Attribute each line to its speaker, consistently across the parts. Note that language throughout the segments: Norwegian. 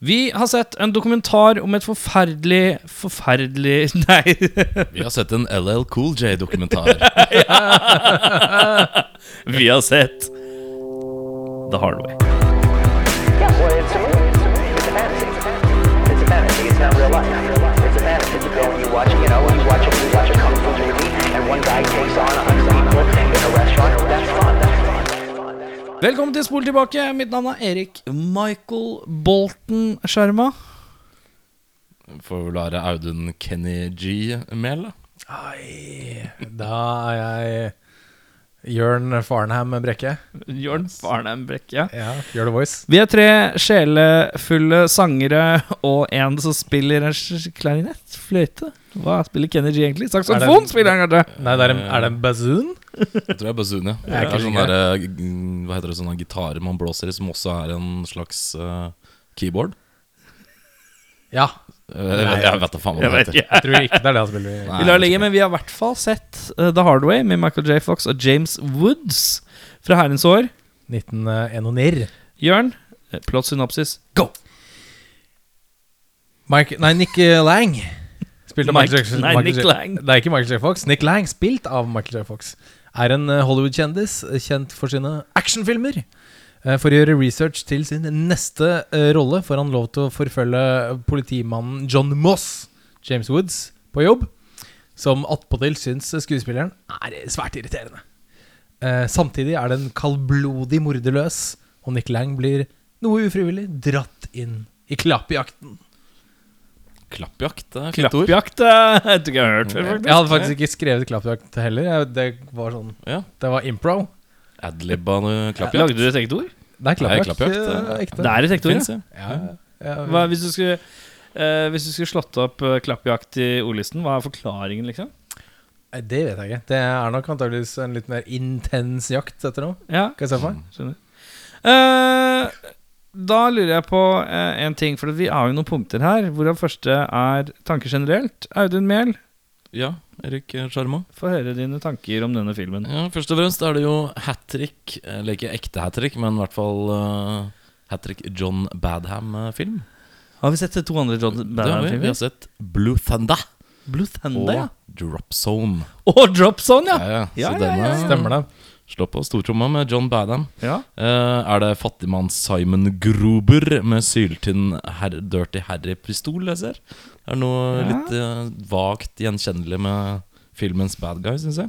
Speaker 1: Vi har sett en dokumentar om et forferdelig Forferdelig Nei.
Speaker 2: Vi har sett en LL Cool J-dokumentar.
Speaker 1: Vi har sett The Hard Way. Velkommen til Spol tilbake. Mitt navn er Erik Michael Bolton Sjarma.
Speaker 2: Får vel være Audun Kenny G med, da.
Speaker 3: Ai, da er jeg Jørn Farnham Brekke.
Speaker 1: Jørn Farnham Brekke.
Speaker 3: Ja, Gjør det voice.
Speaker 1: Vi er tre sjelefulle sangere og en som spiller klarinett. Fløyte. Hva spiller Kenny G egentlig? Saksofon spiller han kanskje?
Speaker 3: Nei, det er, en, er det en bazoon?
Speaker 2: Jeg tror det er Ja. Det
Speaker 3: er
Speaker 2: sånn der, mm, Hva heter det, sånne gitarer man blåser i, som også er en slags uh, keyboard.
Speaker 3: Ja.
Speaker 2: Eh, Jeg, vet- jeg vet da faen hva det heter.
Speaker 3: Jeg tror ikke det er det han spiller i.
Speaker 2: Nei,
Speaker 1: Vi lar
Speaker 2: jeg
Speaker 1: ligge, men vi har i hvert fall sett uh, The Hard Way med Michael J. Fox og James Woods fra herrens år.
Speaker 3: 1901 og nirr.
Speaker 1: Jørn, eh, plot synopsis, go!
Speaker 3: Mike, nei, Nick Lang. Spilt av
Speaker 1: Mike-
Speaker 3: Michael Jackson.
Speaker 1: nei,
Speaker 3: Michael
Speaker 1: Nick Lang.
Speaker 3: Det er ikke Michael J. Fox. Nick Lang, spilt av Michael J. Fox, er en eh, Hollywood-kjendis eh, kjent for sine actionfilmer. Eh, For å gjøre research til sin neste rolle får han lov til å forfølge politimannen John Moss, James Woods, på jobb. Som attpåtil syns skuespilleren er svært irriterende. Samtidig er den kaldblodig morderløs, og Nick Lang blir noe ufrivillig dratt inn i klappjakten.
Speaker 2: Klappjakt, er fint ord.
Speaker 1: Klappjakt eh, jeg tror ikke jeg har hørt før, faktisk.
Speaker 3: Jeg hadde faktisk ikke skrevet klappjakt heller. Jeg, det var sånn
Speaker 2: Ja.
Speaker 3: Det var impro.
Speaker 2: Adlibba klappjakt.
Speaker 1: Lagde du et eget ord?
Speaker 3: Det klappjakt.
Speaker 2: klappjakt,
Speaker 3: eh,
Speaker 2: ja.
Speaker 3: ekte.
Speaker 1: Det er et ekte ord, ja.
Speaker 2: ja.
Speaker 3: Ja, ja,
Speaker 1: Hva, hvis, du skulle, eh, hvis du skulle slått opp eh, klappjakt i ordlisten, hva er forklaringen, liksom?
Speaker 3: Nei, Det vet jeg ikke. Det er nok antakeligvis en litt mer intens jakt etter noe.
Speaker 1: Ja,
Speaker 3: Kan jeg se for meg?
Speaker 1: skjønner. Eh, da lurer jeg på eh, en ting, for vi har jo noen punkter her. Hvorav første er tanker generelt. Audun Mehl,
Speaker 2: Ja, Erik Sjarma.
Speaker 1: få høre dine tanker om denne filmen.
Speaker 2: Ja, først og fremst er det jo hat trick, eller ikke ekte hat trick, men i hvert fall uh, hat trick John Badham-film.
Speaker 1: Har vi sett to andre John
Speaker 2: Badham-filmer? vi. Vi har sett Blue Thunder
Speaker 1: Blue
Speaker 2: og
Speaker 1: Thunder, ja.
Speaker 2: Drop Zone.
Speaker 1: Og Drop Zone, ja!
Speaker 2: Ja, ja. Så
Speaker 1: ja,
Speaker 2: ja,
Speaker 1: ja,
Speaker 2: er-
Speaker 3: Stemmer det?
Speaker 2: Slå på stortromma med John Badham.
Speaker 1: ja.
Speaker 2: Uh, er det fattigmann Simon Gruber med syltynn her Dirty Harry-pistol jeg ser? Det er noe
Speaker 1: Ja.
Speaker 2: litt uh, vagt gjenkjennelig med filmens bad guy, syns jeg.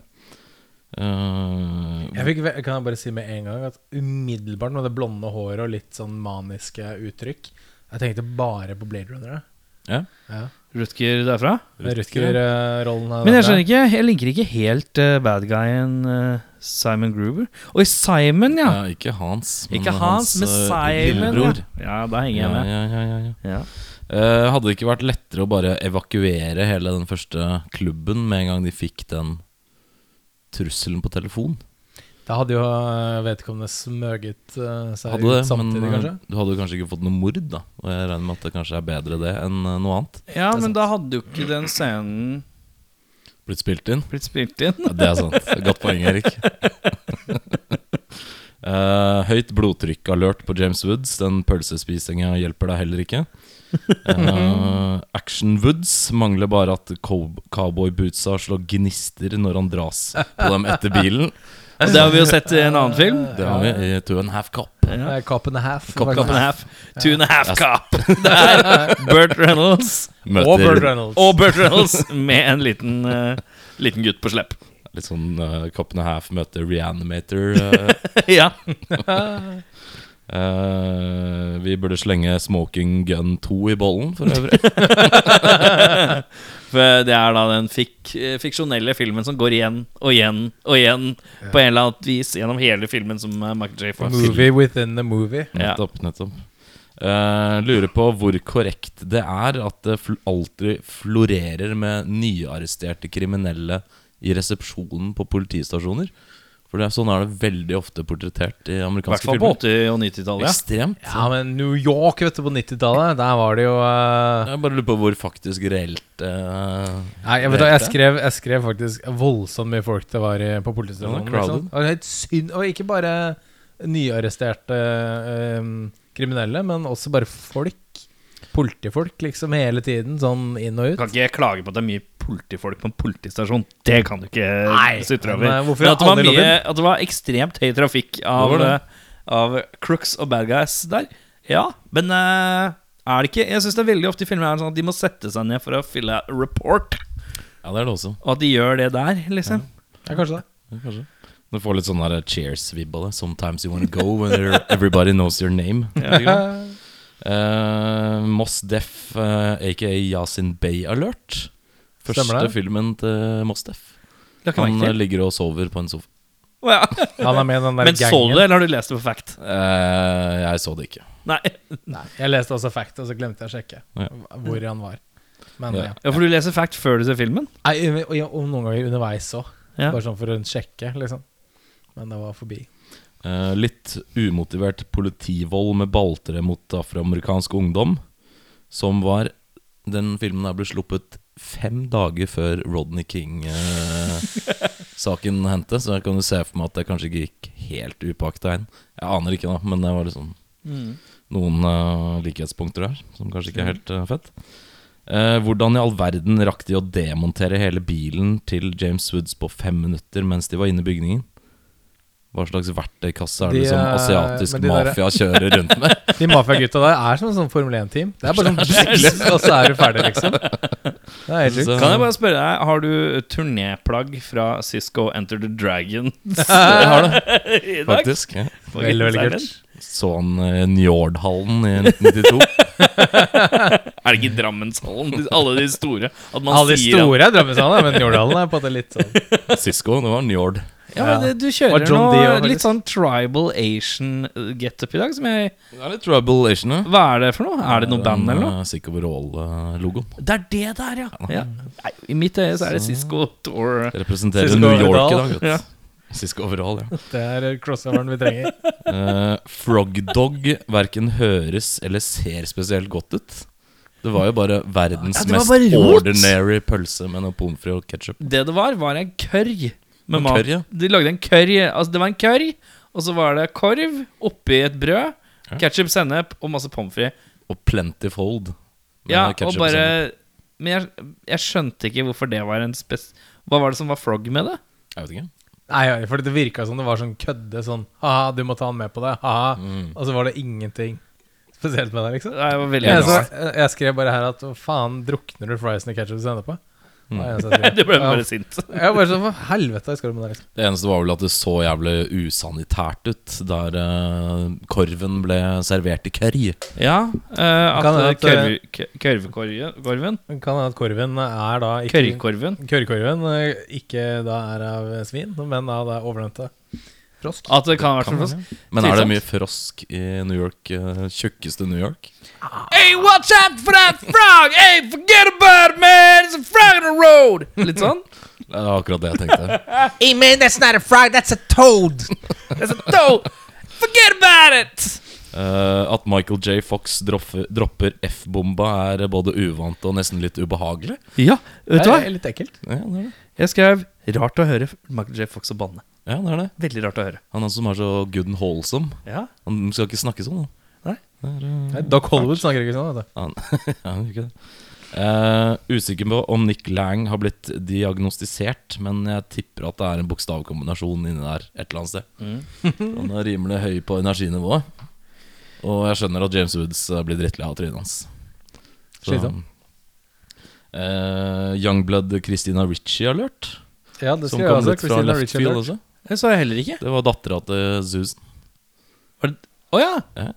Speaker 2: Uh,
Speaker 3: Jeg fikk, kan jeg bare si med en gang at umiddelbart med det blonde håret og litt sånn maniske uttrykk Jeg tenkte bare på Blade Runner.
Speaker 2: ja.
Speaker 3: Ja.
Speaker 1: Rutger derfra.
Speaker 3: Rutger-rollen.
Speaker 1: Men jeg skjønner ikke, jeg linker ikke helt uh, bad guyen uh, Simon Gruber. Oi, Simon, ja.
Speaker 2: Ja, ikke Hans, men
Speaker 1: ikke Hans, men
Speaker 2: eh,
Speaker 1: Simon.
Speaker 2: lillebror.
Speaker 1: Ja. ja, da henger jeg med.
Speaker 2: ja, ja, ja, ja.
Speaker 1: Ja.
Speaker 2: Eh, hadde det ikke vært lettere å bare evakuere hele den første klubben med en gang de fikk den trusselen på telefon?
Speaker 3: Da hadde jo eh, vedkommende smøget eh, seg
Speaker 2: Hadde det,
Speaker 3: ut samtidig,
Speaker 2: men eh,
Speaker 3: kanskje.
Speaker 2: du hadde jo kanskje ikke fått noe mord, da. Og jeg regner med at det kanskje er bedre det enn noe annet.
Speaker 1: ja, men da hadde jo ikke den scenen
Speaker 2: Blitt spilt inn.
Speaker 1: blitt spilt inn.
Speaker 2: Ja, det er sant. Godt poeng, Erik. uh, høyt blodtrykk-alert på James Woods. Den pølsespisinga hjelper deg heller ikke. Uh, Action Woods mangler bare at cow- cowboybootsa slår gnister når han dras på dem etter bilen.
Speaker 1: Og det har vi jo sett i en annen film.
Speaker 2: Det har vi i Two and a Half Cop.
Speaker 1: Ja.
Speaker 3: Eh, Cop and a half.
Speaker 2: Cop
Speaker 1: cop and a half. Two and a half cop. Der er Burt Reynolds
Speaker 2: Møter
Speaker 3: Og Burt Reynolds.
Speaker 1: og Burt Reynolds med en liten, uh, liten gutt på slepp.
Speaker 2: litt sånn uh, Cop and a Half møter Reanimator. Uh.
Speaker 1: ja.
Speaker 2: Uh, vi burde slenge Smoking Gun 2 i bollen, for øvrig.
Speaker 1: For det er da den fik fiksjonelle filmen som går igjen og igjen og igjen på en eller annen vis gjennom hele filmen som er Michael J. Fox.
Speaker 3: Movie within the movie.
Speaker 1: Ja.
Speaker 2: Nettopp, nettopp. Uh, lurer på hvor korrekt det er at det fl alltid florerer med nyarresterte kriminelle i resepsjonen på politistasjoner. For det er sånn er det veldig ofte portrettert i
Speaker 1: I hvert fall på 80- og 90-tallet. Ja.
Speaker 2: Ekstremt.
Speaker 3: Ja, men New York vet du, på 90-tallet, der var det jo uh...
Speaker 2: Jeg bare lurer på hvor faktisk reelt uh,
Speaker 3: Nei, jeg, vet, jeg, skrev, jeg skrev faktisk voldsomt mye folk det var i, på politistasjonen.
Speaker 2: Ja,
Speaker 3: liksom. Og, helt synd, og ikke bare nyarresterte uh, kriminelle, men også bare folk Politifolk liksom hele tiden, sånn inn og ut.
Speaker 1: Kan ikke klage på at det er mye politifolk på en politistasjon. Det kan du ikke
Speaker 3: Nei,
Speaker 1: sutre over.
Speaker 3: eh, hvorfor
Speaker 1: Men at det, var mye, at det var ekstremt høy trafikk av, eh, av crooks og bad guys der. Ja, men uh, er det ikke Jeg syns det er veldig ofte i filmer er sånn at de må sette seg ned for å fylle report,
Speaker 2: Ja, det er det også.
Speaker 1: og at de gjør det der, liksom.
Speaker 3: Ja, kanskje det.
Speaker 2: Ja, kanskje. Du får litt sånn cheers-vibb av det. Sometimes you wanna go when everybody knows your name. Eh, Moss Def, uh, aka Yasin Bay Alert. Første
Speaker 3: Stemmer det.
Speaker 2: filmen til Moss Def. Han eh, ligger og sover på en sofa.
Speaker 1: Oh, ja.
Speaker 3: Han er med i den der
Speaker 1: Men så du det, eller har du lest det på fact?
Speaker 2: Uh, jeg så det ikke.
Speaker 1: Nei.
Speaker 3: Nei, jeg leste også Fact, og så glemte jeg å sjekke
Speaker 2: Ja.
Speaker 3: hvor han var. Men
Speaker 2: Ja.
Speaker 3: ja.
Speaker 1: Ja, For du leser fact før du ser filmen?
Speaker 3: Nei, og, og noen ganger underveis òg.
Speaker 1: Ja.
Speaker 3: Bare sånn for å sjekke, liksom. Men det var forbi.
Speaker 2: Eh, litt umotivert politivold med baltere mot afroamerikansk ungdom. Som var Den filmen der ble sluppet fem dager før Rodney King-saken hendte. Så jeg kan jo se for meg at det kanskje ikke gikk helt upakta inn. Jeg aner ikke, da, men det var liksom noen uh, likhetspunkter der som kanskje ikke er helt eh, fett. Eh, hvordan i all verden rakk de å demontere hele bilen til James Woods på fem minutter mens de var inne i bygningen? Hva slags verktøykasse er det
Speaker 3: De,
Speaker 2: som asiatisk
Speaker 3: de
Speaker 2: mafia der- kjører rundt med?
Speaker 3: De mafiagutta der er som en sånn Formel 1-team. Det er bare sånn Og så er du ferdig, liksom. Det er helt.
Speaker 2: Så-
Speaker 1: Kan jeg bare spørre deg, har du turnéplagg fra Cisco Enter the Dragon?
Speaker 2: Jeg har det,
Speaker 1: I dag?
Speaker 2: faktisk. Ja.
Speaker 3: Veldig, veldig kult.
Speaker 2: Sånn uh, Njordhallen i 1992.
Speaker 1: Er det ikke Drammenshallen? Alle de store. At man
Speaker 3: Alle de store er Drammenshallen, men Njordhallen er på en måte litt sånn
Speaker 2: Cisco, det var Njord.
Speaker 1: Ja, men det, du kjører
Speaker 3: Dio,
Speaker 1: litt sånn tribal Asian uh, getup i dag. Som jeg,
Speaker 2: Det er litt tribal Asian, ja.
Speaker 1: hva er det for noe? Er det noe band eller noe?
Speaker 2: Sick Roll-logoen.
Speaker 1: Det er det der, ja. ja. Nei, I mitt øye så er det Cisco Tour.
Speaker 2: Representerer
Speaker 3: Cisco
Speaker 2: New York i dag. Vet
Speaker 1: Ja.
Speaker 2: Cisco Overall, ja.
Speaker 3: Det er crossoveren vi trenger.
Speaker 2: Uh, Frogdog verken høres eller ser spesielt godt ut. Det var jo bare verdens
Speaker 1: Ja, det
Speaker 2: mest
Speaker 1: bare
Speaker 2: ordinary pølse med noe pommes frites og ketsjup.
Speaker 1: Det det var, var en curry. Med mat.
Speaker 2: curry, ja.
Speaker 1: De lagde en curry Altså det var en curry, og så var det korv oppi et brød.
Speaker 2: Ja.
Speaker 1: Ketchup, sennep og masse pommes frites.
Speaker 2: Og Plentyfold.
Speaker 1: Ja, og bare. Men jeg, jeg skjønte ikke hvorfor det var en spes... Hva var det som var frog med det?
Speaker 2: Jeg vet ikke.
Speaker 3: Nei, for det virka som det var sånn kødde sånn Ha-ha, du må ta han med på det. Ha-ha.
Speaker 2: Mm.
Speaker 3: Og så var det ingenting spesielt med det, liksom.
Speaker 1: Det var veldig
Speaker 3: Jeg, så, jeg, jeg skrev bare her at faen, drukner du friesen i ketchup du sender på? Det det eneste jeg.
Speaker 1: Du ble
Speaker 3: Ja.
Speaker 1: bare sint.
Speaker 3: Jeg bare sånn, helvete skal du med det? Liksom?
Speaker 2: Det eneste var vel at det så jævlig usanitært ut der uh, korven ble servert i curry.
Speaker 1: Ja, uh, at
Speaker 3: det at,
Speaker 1: kurvekorven
Speaker 3: Kan hende at korven er da ikke
Speaker 1: Currykorven.
Speaker 3: Currykorven eh, ikke da er av svin, men av det overnevnte frosk.
Speaker 1: At det kan ha vært sånn.
Speaker 2: Men er det mye frosk i New York? Uh, tjukkeste New York?
Speaker 1: Hey, watch out for that frog! Hey, forget about it, man! It's a frog in the road! Litt sånn.
Speaker 2: Det var akkurat det jeg tenkte.
Speaker 3: Hey man, that's not a frog, that's a toad!
Speaker 1: That's a toad! Forget about it!
Speaker 2: Uh, at Michael J. Fox dropper, dropper F-bomba, er både uvant og nesten litt ubehagelig.
Speaker 1: Ja, vet du
Speaker 3: Det
Speaker 1: hva?
Speaker 3: er litt ekkelt.
Speaker 2: Ja, det er det.
Speaker 1: Jeg skrev 'rart å høre Michael J. Fox og banne'.
Speaker 2: Ja, det er det.
Speaker 1: Veldig rart å høre.
Speaker 2: Han er som er så good and wholesome.
Speaker 1: Ja,
Speaker 2: Han skal ikke snakke sånn. da.
Speaker 1: Nei.
Speaker 2: Det eh,
Speaker 3: Nei, Doc Hollywood snakker ikke sånn, vet du.
Speaker 2: han, han gjør ikke det. Uh, usikker på om Nick Lang har blitt diagnostisert, men jeg tipper at det er en bokstavkombinasjon inni der et eller annet sted. Han er rimelig høy på energinivået. Og jeg skjønner at James Woods eh, blir drittlei av trynet hans.
Speaker 3: Slitsom.
Speaker 2: Uh, Youngblood Christina Ritchie-alert.
Speaker 3: Ja, det skal jeg
Speaker 2: kom
Speaker 3: også. Christina Ritchie
Speaker 2: alert.
Speaker 3: Lurt.
Speaker 2: også.
Speaker 1: Det sa jeg heller ikke.
Speaker 2: Det var dattera til Susan.
Speaker 1: Å ja.
Speaker 2: Ja.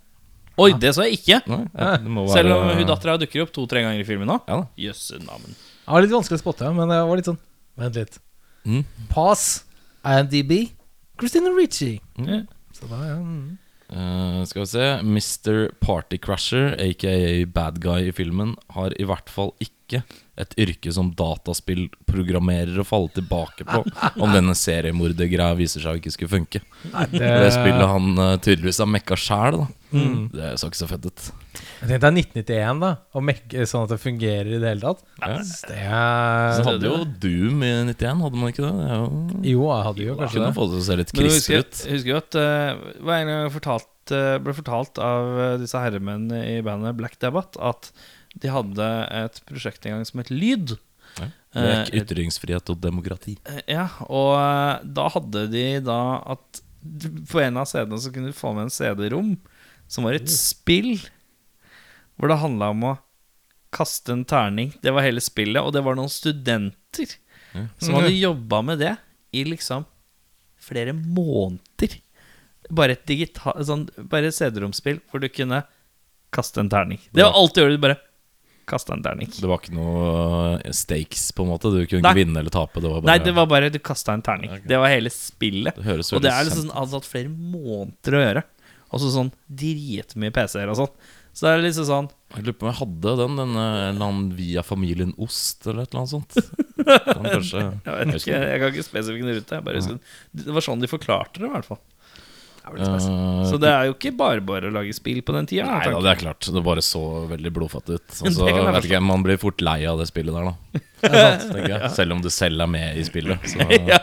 Speaker 1: Oi, det sa jeg ikke.
Speaker 2: Nei, ja, det må
Speaker 1: Selv om
Speaker 2: være-
Speaker 1: hun dattera dukker opp to-tre ganger i filmen nå.
Speaker 2: Ja da.
Speaker 1: Jøsse navn.
Speaker 3: Det var litt vanskelig å spotte, men jeg var litt sånn Vent litt.
Speaker 2: Mm.
Speaker 3: Pass. IMDb. Christina Ricci.
Speaker 2: Mm.
Speaker 3: Så da, ja. mm.
Speaker 2: Eh, skal vi se Mr. Party Crusher aka bad guy i filmen, har i hvert fall ikke et yrke som dataspillprogrammerer å falle tilbake på om denne seriemordergreia viser seg å ikke skulle funke.
Speaker 3: det,
Speaker 2: Det spillet han uh, tydeligvis har mekka sjæl.
Speaker 3: Mm.
Speaker 2: Det så ikke så fett ut.
Speaker 3: Jeg tenkte det er 1991, da. Å mekke sånn at det fungerer i det hele tatt.
Speaker 2: Ja.
Speaker 3: Så er...
Speaker 2: Så hadde jo Doom i 91, hadde man ikke det? det jo,
Speaker 3: Jo, jeg hadde jo kanskje
Speaker 2: kunne
Speaker 3: det.
Speaker 2: få det til å se litt
Speaker 1: du
Speaker 2: ut.
Speaker 1: jeg husker jo at uh, Hva er det jeg fortalt uh, eh, ble fortalt av eh, disse herremennene i bandet Black Debate at de hadde et prosjekt en gang som het Lyd.
Speaker 2: Lek,
Speaker 1: Eh,
Speaker 2: ytringsfrihet og demokrati.
Speaker 1: Eh, Ja, og eh, da hadde de da at på en av CD-ene så kunne du få med en CD-rom som var et spill. Hvor det handla om å kaste en terning. Det var hele spillet. Og det var noen studenter
Speaker 2: Ja.
Speaker 1: som hadde jobba med det i liksom flere måneder. Bare et digital sånn, CD-romspill hvor du kunne kaste en terning. Det var alt du gjorde. Du bare kasta en terning.
Speaker 2: Det var ikke noe eh, stakes, på en måte. Du kunne
Speaker 1: Nei.
Speaker 2: ikke vinne eller tape. Det var bare,
Speaker 1: Nei, det var bare du kasta en terning.
Speaker 2: Okay.
Speaker 1: Det var hele spillet.
Speaker 2: Det høres
Speaker 1: Og det er liksom sånn, hadde tatt flere måneder å gjøre. Og så sånn dritmye PC-er og sånn. Så det er liksom sånn
Speaker 2: Jeg lurer på om jeg hadde den, den eh, eller annen via familien Ost, eller et eller annet sånt. Den kanskje
Speaker 1: Jeg vet ikke, jeg kan ikke spesifikt rute. Jeg bare Det var sånn de forklarte det, i hvert fall.
Speaker 2: Eh,
Speaker 1: Så det er jo ikke bare bare å lage spill på den tida.
Speaker 2: Nei da, det er klart. Det bare så veldig blodfattig ut. Og så
Speaker 1: Det kan jeg
Speaker 2: vet ikke, Man blir fort lei av det spillet der, da. sant, ja. Selv om du selv er med i spillet. Så,
Speaker 1: ja.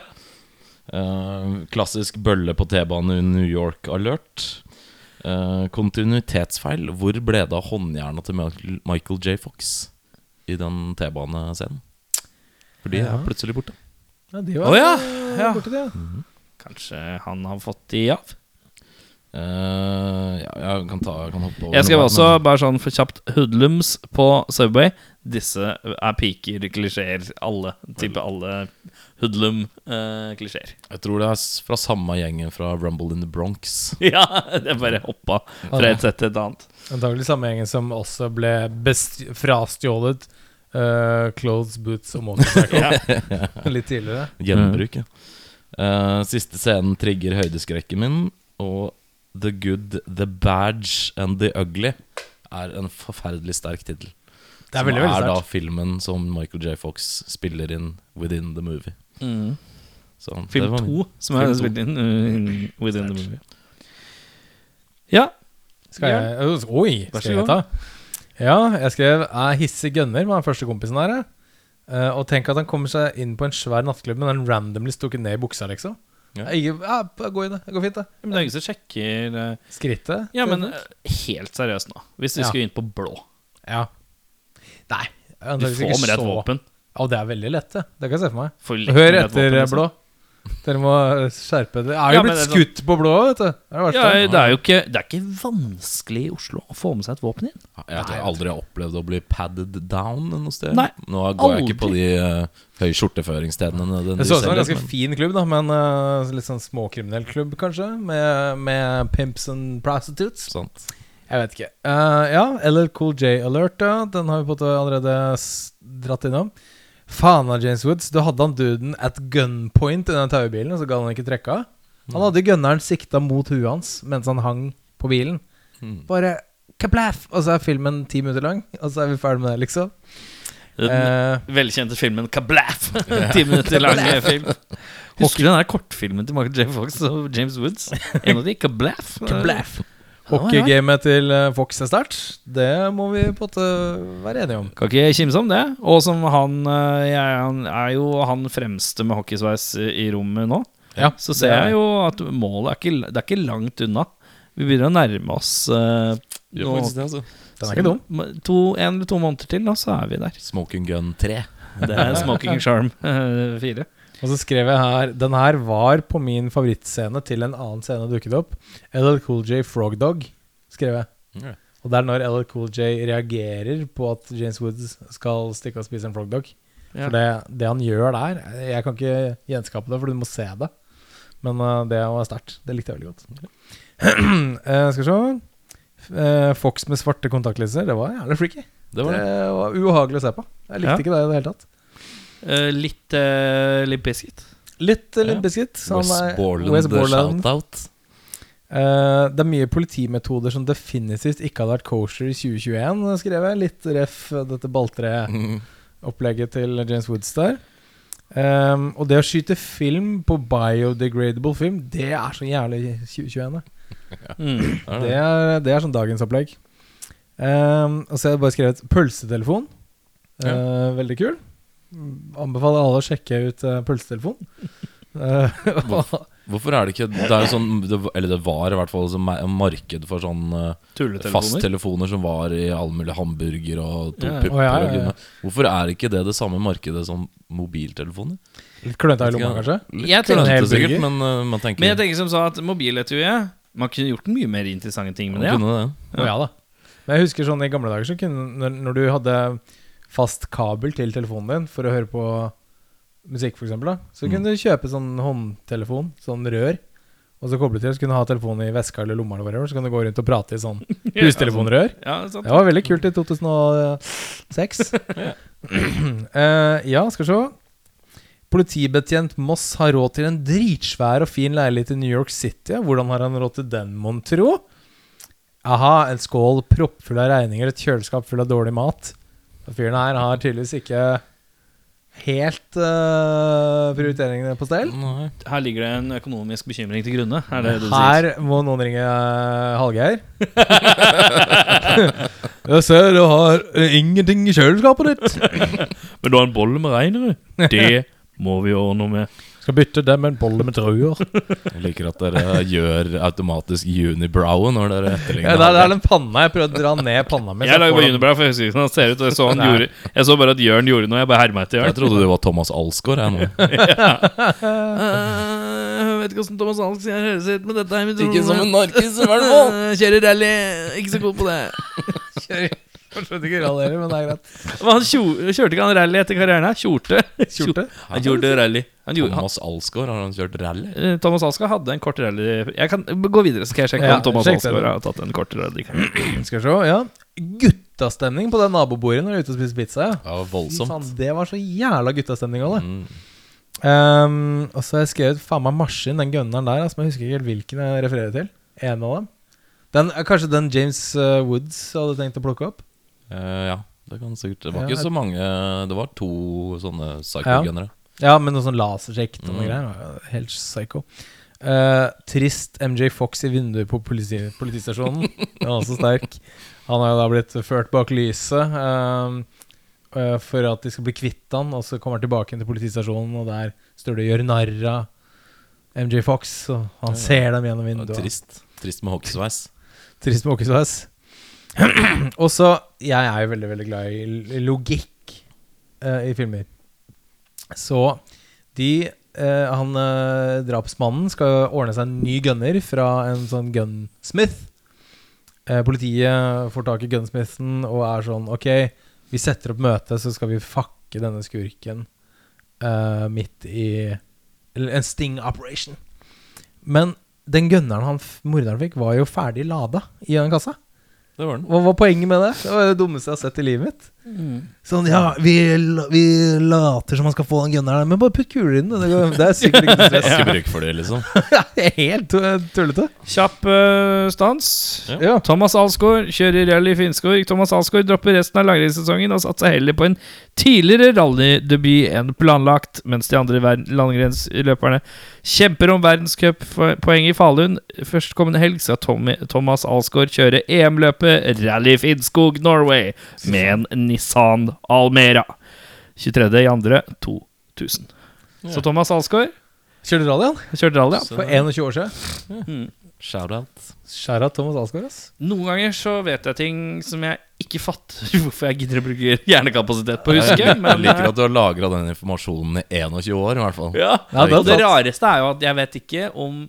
Speaker 2: uh, klassisk bølle på T-bane i New York-alert. Uh, kontinuitetsfeil. Hvor ble det av håndjerna til Michael- Michael J. Fox i den T-banescenen? For de
Speaker 3: Ja.
Speaker 2: er plutselig borte.
Speaker 3: Ja, de
Speaker 1: Å ja,
Speaker 3: borte,
Speaker 1: ja.
Speaker 3: Mm -hmm.
Speaker 1: Kanskje han har fått de av?
Speaker 2: Eh, ja, jeg kan, ta, jeg kan hoppe over
Speaker 1: Jeg skrev også,
Speaker 2: men-
Speaker 1: bare sånn for kjapt, hoodlums på Subway. Disse er piker, klisjeer. Alle. Type alle hoodlum-klisjeer.
Speaker 2: Jeg tror det er fra samme gjengen fra Rumble in the Bronx.
Speaker 1: ja, det bare hoppa fra et sett til et annet.
Speaker 3: Antakelig samme gjengen som også ble frastjålet uh, clothes, boots og motorcycle litt tidligere.
Speaker 2: Gjenbruk, ja. Eh, siste scenen trigger høydeskrekken min, og The Good, The Badge and The Ugly er en forferdelig sterk tittel.
Speaker 3: Det er
Speaker 2: som
Speaker 3: veldig, veldig
Speaker 2: er da filmen som Michael J. Fox spiller inn within the movie. Så
Speaker 1: Film to, som er spilt inn uh, within the movie. Ja.
Speaker 3: Skal jeg Oi,
Speaker 1: Vær så
Speaker 3: skal jeg ta? Ja, jeg skrev 'Er hissig gunner' med den første kompisen her. Eh, og tenk at han kommer seg inn på en svær nattklubb, men han randomly stukket ned i buksa, liksom.
Speaker 2: Ja.
Speaker 3: Jeg, ja, gå i det. Det går fint, det.
Speaker 1: Men det er ingen som sjekker uh,
Speaker 3: Skrittet.
Speaker 1: Ja, men uh, helt seriøst nå. Hvis vi
Speaker 3: Ja.
Speaker 1: skulle inn på blå
Speaker 3: Ja. Nei.
Speaker 1: Du får med deg et våpen.
Speaker 3: Ja, det er veldig lett, det. Det kan jeg se for meg.
Speaker 1: Får lett
Speaker 3: Hør
Speaker 1: med et
Speaker 3: etter,
Speaker 1: våpen, liksom.
Speaker 3: Blå. Dere må skjerpe dere. Er jo
Speaker 1: ja,
Speaker 3: blitt
Speaker 1: det sånn-
Speaker 3: skutt på blå, vet du. Det er.
Speaker 1: Ja, det er jo ikke, det er ikke vanskelig i Oslo å få med seg et våpen inn.
Speaker 2: Jeg jeg aldri har opplevd å bli padded down noe sted.
Speaker 1: Nei,
Speaker 2: Nå går jeg ikke på
Speaker 1: aldri.
Speaker 2: de uh, høye skjorteføringsstedene
Speaker 3: Det så ut som en ganske
Speaker 2: men-
Speaker 3: fin klubb, da, men uh, litt sånn småkriminell klubb, kanskje. Med, med pimps and prostitutes.
Speaker 2: Sånt.
Speaker 3: Jeg vet ikke. Uh, ja, LL Cool J Alert, ja. Den har vi på allerede dratt innom. Faen av James Woods. Da hadde han duden at gunpoint i den taubilen, og så ga han ikke trekka. Han hadde gunneren sikta mot huet hans mens han hang på bilen.
Speaker 2: Mm.
Speaker 3: Bare kaplaff! Og så er filmen ti minutter lang, og så er vi ferdig med det, liksom.
Speaker 1: Den
Speaker 3: Eh,
Speaker 1: velkjente filmen Kablaff! Ti minutter lang film. Husker du den der kortfilmen til Michael J. Fox og James Woods? En av de, Kablaff.
Speaker 3: Kablaff. Hockeygamet til eh, Fox er sterkt. Det må vi på en måte være enige om.
Speaker 1: Kan ikke kimse om det. Og som han eh, jeg, Han er jo han fremste med hockeysveis i i rommet nå.
Speaker 3: Ja,
Speaker 1: Så ser jeg jo at målet er ikke, det er ikke langt unna. Vi begynner å nærme oss uh,
Speaker 2: jo, det, altså.
Speaker 3: Den er ikke dum.
Speaker 1: To, en eller to måneder til, da, så er vi der.
Speaker 2: Smoking Gun 3.
Speaker 1: Det er Smoking Charm eh, 4.
Speaker 3: Og så skrev jeg her Den her var på min favorittscene til en annen scene dukket opp. LL Cool J Frog Dog, skrev jeg.
Speaker 2: Yeah.
Speaker 3: Og det er når LL Cool J reagerer på at James Woods skal stikke og spise en frog dog. For det, det han gjør der Jeg kan ikke gjenskape det, for du må se det. Men uh, det var sterkt. Det likte jeg veldig godt. uh, skal vi se. Eh, Fox med svarte kontaktlinser. Det var jævlig freaky.
Speaker 2: Det var det.
Speaker 3: Det var ubehagelig å se på. Jeg likte
Speaker 1: Ja.
Speaker 3: ikke det i det hele tatt.
Speaker 1: Eh, litt uh, Limp Bizkit.
Speaker 3: Litt uh,
Speaker 1: Ja.
Speaker 3: Limp Bizkit. så
Speaker 2: West
Speaker 3: er-
Speaker 2: Borland, shout-out.
Speaker 3: Eh, det er mye politimetoder som definitivt ikke hadde vært kosher i 2021, skrev jeg. Litt ref dette balltre-opplegget til James Woods der. Um, og det å skyte film på biodegradable film, det er så jævlig 2021. det.
Speaker 1: Mm.
Speaker 2: Er
Speaker 3: Det er, det er sånn dagens opplegg. Um, og så har jeg bare skrevet pølsetelefon. Eh, veldig kul. Anbefaler alle å sjekke ut uh, pølsetelefon. Eh,
Speaker 2: Hvorfor er det ikke Det er jo sånn det, Eller det var i hvert fall sånn marked for sånn eh, fasttelefoner som var i alle mulige hamburger og to
Speaker 1: Ja.
Speaker 2: pupper
Speaker 3: Å, ja, ja, ja.
Speaker 2: Hvorfor er ikke det det samme markedet som mobiltelefoner?
Speaker 3: Litt klønete i lomma, kanskje?
Speaker 2: Litt
Speaker 1: Jeg tenker-
Speaker 2: klønete sikkert, men uh, man tenker
Speaker 1: Men jeg tenker som sa at mobiletuiet Man kunne gjort mye mer interessante ting med det. Ja.
Speaker 2: kunne det.
Speaker 3: Å ja da. Men jeg husker sånn i gamle dager så kunne Når, når du hadde fast kabel til telefonen din for å høre på musikk, eksempel, så
Speaker 2: Mm.
Speaker 3: kunne du kjøpe sånn håndtelefon, sånn rør. Og så koble til, så kunne du ha telefonen i veska eller lomma, eller whatever, så kan du gå rundt og prate i sånn hustelefonrør.
Speaker 1: Ja, sant.
Speaker 3: Det var veldig kult i 2006. uh, ja, skal vi se. Politibetjent Moss har råd til en dritsvær og fin leilighet i New York City. Hvordan har han råd til den, mon tro? Aha, en skål proppfull av regninger, et kjøleskap full av dårlig mat. Og Fyren her har tydeligvis ikke helt uh, prioriteringene på stell.
Speaker 2: Nei.
Speaker 1: Her ligger det en økonomisk bekymring til grunne. Er det det du sier?
Speaker 3: Her må noen ringe uh, Hallgeir. Jeg ser du har eh, ingenting i kjøleskapet ditt.
Speaker 1: Men du har en bolle med reinere? Det må vi ordne med.
Speaker 3: Skal bytte det med en bolle med druer.
Speaker 2: Jeg liker at dere gjør automatisk unibrow når dere
Speaker 3: Ja, det, er, det er den panna jeg prøver å dra ned panna mi.
Speaker 1: Jeg lager bare Unibrow, for jeg husker ikke hvordan han ser ut. og Jeg så, han gjorde, jeg så bare at Jørn gjorde noe. Jeg bare herma etter
Speaker 2: Jeg trodde du var Thomas Alsgaard. Jeg, nå.
Speaker 1: Eh, Jeg vet ikke hvordan Thomas Alsgaard sier høres ut, men dette er mitt
Speaker 2: Ikke som en narkis, i hvert
Speaker 1: fall. Kjører rally. Ikke så god på det.
Speaker 3: Skjønner ikke rally heller, men det er greit.
Speaker 1: Men han kjo, kjørte ikke han rally etter karrieren? her? Kjorte?
Speaker 3: Kjorte?
Speaker 1: Han gjorde rally. Han gjorde, han,
Speaker 2: Thomas Alsgaard, har han kjørt rally?
Speaker 1: eh, Thomas Alsgaard hadde en kort rally Jeg kan gå videre, så skal jeg sjekke
Speaker 3: Ja,
Speaker 1: om Thomas
Speaker 3: sjekk det.
Speaker 1: Alsgaard har tatt en kort rally.
Speaker 3: Skal vi se, ja. Guttastemning på det nabobordet når du er ute og spiser pizza. Ja.
Speaker 2: var
Speaker 3: Fy
Speaker 2: voldsomt.
Speaker 3: faen, det var så jævla guttastemning av det.
Speaker 2: Mm.
Speaker 3: Um, og så har jeg skrevet faen meg maskin, den gunneren der. Altså, men jeg husker ikke helt hvilken jeg refererer til. En av dem. Den, eh, kanskje den James eh, Woods hadde tenkt å plukke opp?
Speaker 2: Eh, ja, det kan sikkert Det var ikke så mange Det var to sånne psycho-gunnere.
Speaker 3: Ja, med noe sånn lasersjekk og noe
Speaker 2: Mm.
Speaker 3: greier. Helt psycho. Uh, trist MJ Fox i vinduet på politi politistasjonen. Den er også sterk. Han har jo da blitt ført bak lyset uh, uh, for at de skal bli kvitt han, og så kommer han tilbake til politistasjonen, og der står det og gjør narr av MJ Fox, og han
Speaker 2: Ja, ja.
Speaker 3: ser dem gjennom vinduet.
Speaker 2: Trist. Trist med hockeysveis.
Speaker 3: Trist med åkesveis. og så Jeg er jo veldig, veldig glad i logikk uh, i filmer. Så de uh, Han uh, drapsmannen skal ordne seg en ny gunner fra en sånn gunsmith. Politiet får tak i gunsmithen og er sånn Ok, vi setter opp møte, så skal vi fucke denne skurken midt i en sting operation. Men den gunneren han morderen fikk, var jo ferdig lada i den kassa.
Speaker 2: Det var den.
Speaker 3: Hva var poenget med det? Det var det dummeste jeg har sett i livet mitt. Sånn, ja, vi, vi later som man skal få den gunneren, men bare putt kuler i den. Det, går- det er sikkert ikke noe stress.
Speaker 2: Ikke bruk for det, liksom.
Speaker 3: Ja, helt tullete.
Speaker 1: Kjapp uh, stans.
Speaker 2: Ja.
Speaker 3: Ja.
Speaker 1: Thomas Alsgaard kjører rally i Finnskog. Thomas Alsgaard dropper resten av langrennssesongen og satser heller på en tidligere rallydebut enn planlagt, mens de andre landgrensløperne langrennsløperne kjemper om verdenscuppoeng i Falun. Førstkommende helg skal Tommy, Thomas Alsgaard kjøre EM-løpet Rally Finnskog Norway med en Nissan Almera. 23.2.2000. Så Thomas Alsgaard
Speaker 3: Kjørte rallyen
Speaker 1: kjørte rallyen ja.
Speaker 3: For 21 år siden.
Speaker 1: Mm.
Speaker 2: Shout-out.
Speaker 3: Skjæra Thomas Alsgaard, ass.
Speaker 1: Noen ganger så vet jeg ting som jeg ikke fatter hvorfor jeg gidder å bruke hjernekapasitet på å huske.
Speaker 2: Jeg
Speaker 1: Men
Speaker 2: liker at du har lagra den informasjonen i 21 år, i hvert fall.
Speaker 1: ja.
Speaker 3: Ja, det er
Speaker 1: det rareste er jo at jeg vet ikke om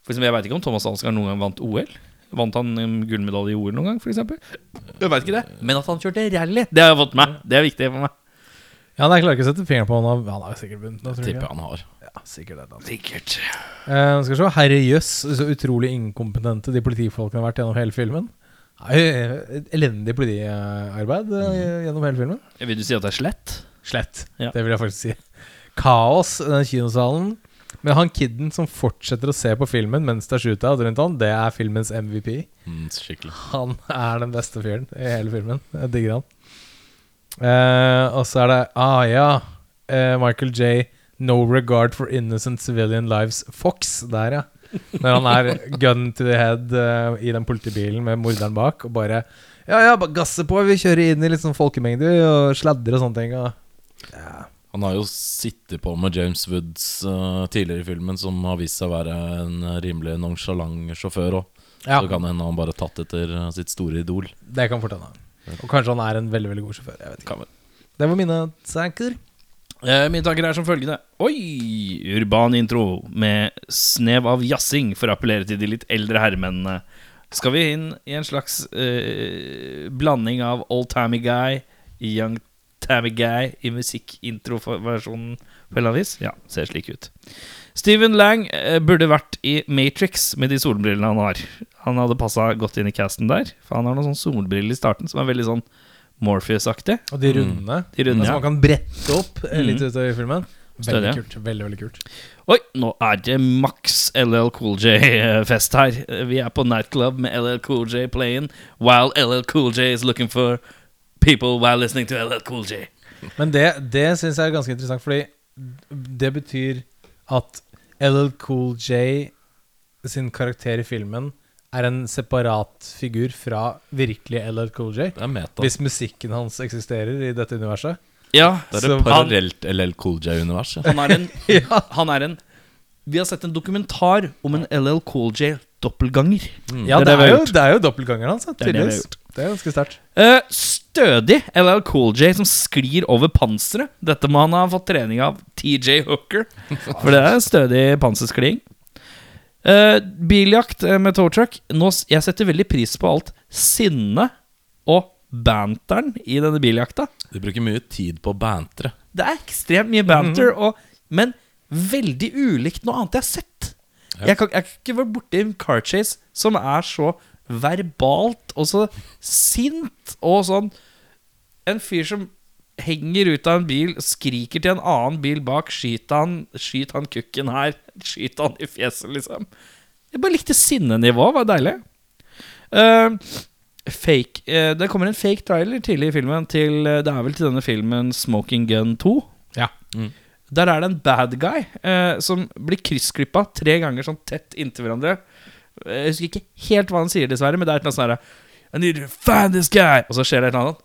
Speaker 1: For eksempel, Jeg vet ikke om Thomas Alsgaard noen gang vant OL. Vant han gullmedalje i OL noen gang, f.eks.? Jeg vet ikke det. Men at han kjørte rally, det har jeg fått med meg. Det er viktig for meg.
Speaker 3: Ja, nei, jeg klarer ikke å sette fingeren på han. Han har sikkert vunnet jeg.
Speaker 2: Tipper jeg han har.
Speaker 3: Ja, sikkert det.
Speaker 1: Sikkert.
Speaker 3: Eh, skal vi se. Herre jøss, så utrolig inkompetente de politifolkene har vært gjennom hele filmen. Nei, elendig politiarbeid eh, gjennom hele filmen.
Speaker 1: Vil du si at det er slett?
Speaker 3: Slett.
Speaker 1: Ja.
Speaker 3: Det vil jeg faktisk si. Kaos i den kinosalen. Men han kiden som fortsetter å se på filmen mens det er shootout rundt han, det er filmens MVP.
Speaker 2: Mm, skikkelig.
Speaker 3: Han er den beste fyren i hele filmen. Jeg digger han. Uh, og så er det Ah, ja. uh, Michael J. No regard for innocent civilian lives. Fox. Der, ja. Når han er gun to the head uh, i den politibilen med morderen bak, og bare Ja, ja, bare gasse på. Vi kjører inn i litt sånn folkemengde og sladder og sånne ting. Og, ja.
Speaker 2: Han har jo sittet på med James Woods uh, tidligere i filmen, som har vist seg å være en rimelig nonsjalant sjåfør òg.
Speaker 3: Ja,
Speaker 2: Så kan hende han bare tatt etter eh, sitt store idol.
Speaker 3: det kan fort hende. Og kanskje han er en veldig veldig god sjåfør. Jeg vet ikke. Det var mine tanker.
Speaker 1: Eh, mine tanker er som følgende. Oi! Urban intro med snev av jazzing for å appellere til de litt eldre herremennene. Skal vi inn i en slags eh, blanding av old tammy guy, young tammy guy i musikkintroversjonen på eller vis? Ja, ser slik ut. Steven Lang eh, burde vært i Matrix med de solbrillene han har. Han hadde passa godt inn i casten der, for han har noen sånne solbriller i starten som er veldig sånn Morpheus-aktig.
Speaker 3: Og de runde.
Speaker 1: De runde,
Speaker 3: Altså
Speaker 1: ja.
Speaker 3: man kan brette opp eh, litt
Speaker 1: Mhm.
Speaker 3: utover filmen. Veldig kult. Veldig, veldig kult.
Speaker 1: Oi, nå er det maks LL Cool J-fest her. Vi er på nightclub med LL Cool J playing, while LL Cool J is looking for people while listening to LL Cool J.
Speaker 3: Men det, det syns jeg er ganske interessant, fordi det betyr at LL Cool J sin karakter i filmen er en separat figur fra virkelig LL Cool J. Hvis musikken hans eksisterer i dette universet.
Speaker 1: Ja,
Speaker 2: det er et parallelt LL Cool J-univers.
Speaker 1: Han er en,
Speaker 3: Ja.
Speaker 1: han er en Vi har sett en dokumentar om en LL Cool J-doppelganger.
Speaker 3: Ja,
Speaker 1: Det
Speaker 3: det,
Speaker 1: er det
Speaker 3: er jo, det er jo doppelgangeren hans,
Speaker 1: Det er det
Speaker 3: tydeligvis. Det er ganske sterkt.
Speaker 1: Uh, stødig LL Cool J som sklir over panseret. Dette må han ha fått trening av TJ Hooker, for det er stødig panserskliing. Uh, biljakt eh, med tow truck. Jeg setter veldig pris på alt sinnet og banteren i denne biljakta.
Speaker 2: Du bruker mye tid på å bantre.
Speaker 1: Det er ekstremt mye banter, og, men veldig ulikt noe annet jeg har sett.
Speaker 2: Ja.
Speaker 1: Jeg, kan, jeg har ikke vært borti en car chase som er så verbalt og så sint og sånn En fyr som henger ut av en bil, skriker til en annen bil bak, skyt han, skyt han kukken her, skyt han i fjeset, liksom. Jeg bare likte sinnenivået, var deilig. Uh, fake uh, Det kommer en fake trailer tidlig i filmen til eh, Det er vel til denne filmen Smoking Gun 2.
Speaker 3: Ja.
Speaker 2: Mm.
Speaker 1: Der er det en bad guy uh, som blir kryssklippa tre ganger sånn tett inntil hverandre. Jeg husker ikke helt hva han sier, dessverre, men det er et eller annet sånn I need to find this guy! Og så skjer det et eller annet.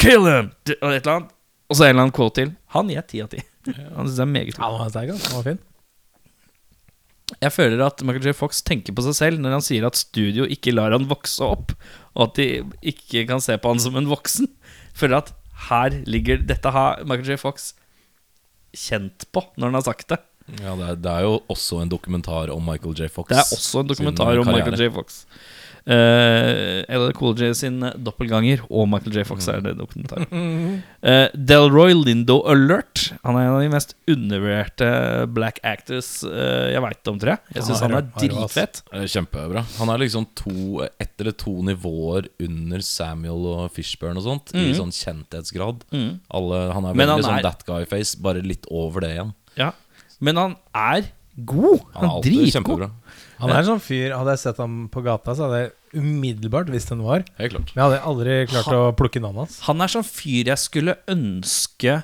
Speaker 1: Kill him! Og et eller annet. Og så en eller annen quote til. Han gir ti av ti. Han synes det er meget
Speaker 3: Ja, han var sterk. Han var fin.
Speaker 1: Jeg føler at Michael J. Fox tenker på seg selv når han sier at studio ikke lar han vokse opp, og at de ikke kan se på han som en voksen. Føler at her ligger Dette har Michael J. Fox kjent på når han har sagt det.
Speaker 2: Ja, det er, det er jo også en dokumentar om Michael J. Fox.
Speaker 1: Det er også en dokumentar om
Speaker 2: karriere.
Speaker 1: Michael J. Fox. Uh, LL Cool J sin doppelganger og Michael J. Fox er det dokumentaren. Uh, Delroy Lindo Alert. Han er en av de mest undervurderte black actors uh, jeg veit om, tror jeg. Jeg
Speaker 3: Han
Speaker 1: syns han er dritfett.
Speaker 2: Eh, Kjempebra. Han er liksom to, ett eller to nivåer under Samuel og Fishburne og sånt, i
Speaker 1: Mhm.
Speaker 2: sånn kjenthetsgrad.
Speaker 1: Mm.
Speaker 2: Alle, han er veldig
Speaker 1: han
Speaker 2: sånn
Speaker 1: er-
Speaker 2: that guy-face, bare litt over det igjen.
Speaker 1: Ja. Men han er god.
Speaker 2: Han
Speaker 1: Han
Speaker 2: er alltid
Speaker 1: dritgod.
Speaker 3: Han er en sånn fyr Hadde jeg sett ham på gata, så hadde jeg umiddelbart visst hvem det var.
Speaker 2: Helt klart.
Speaker 3: Men jeg hadde aldri klart å plukke navnet hans.
Speaker 1: Han er sånn fyr jeg skulle ønske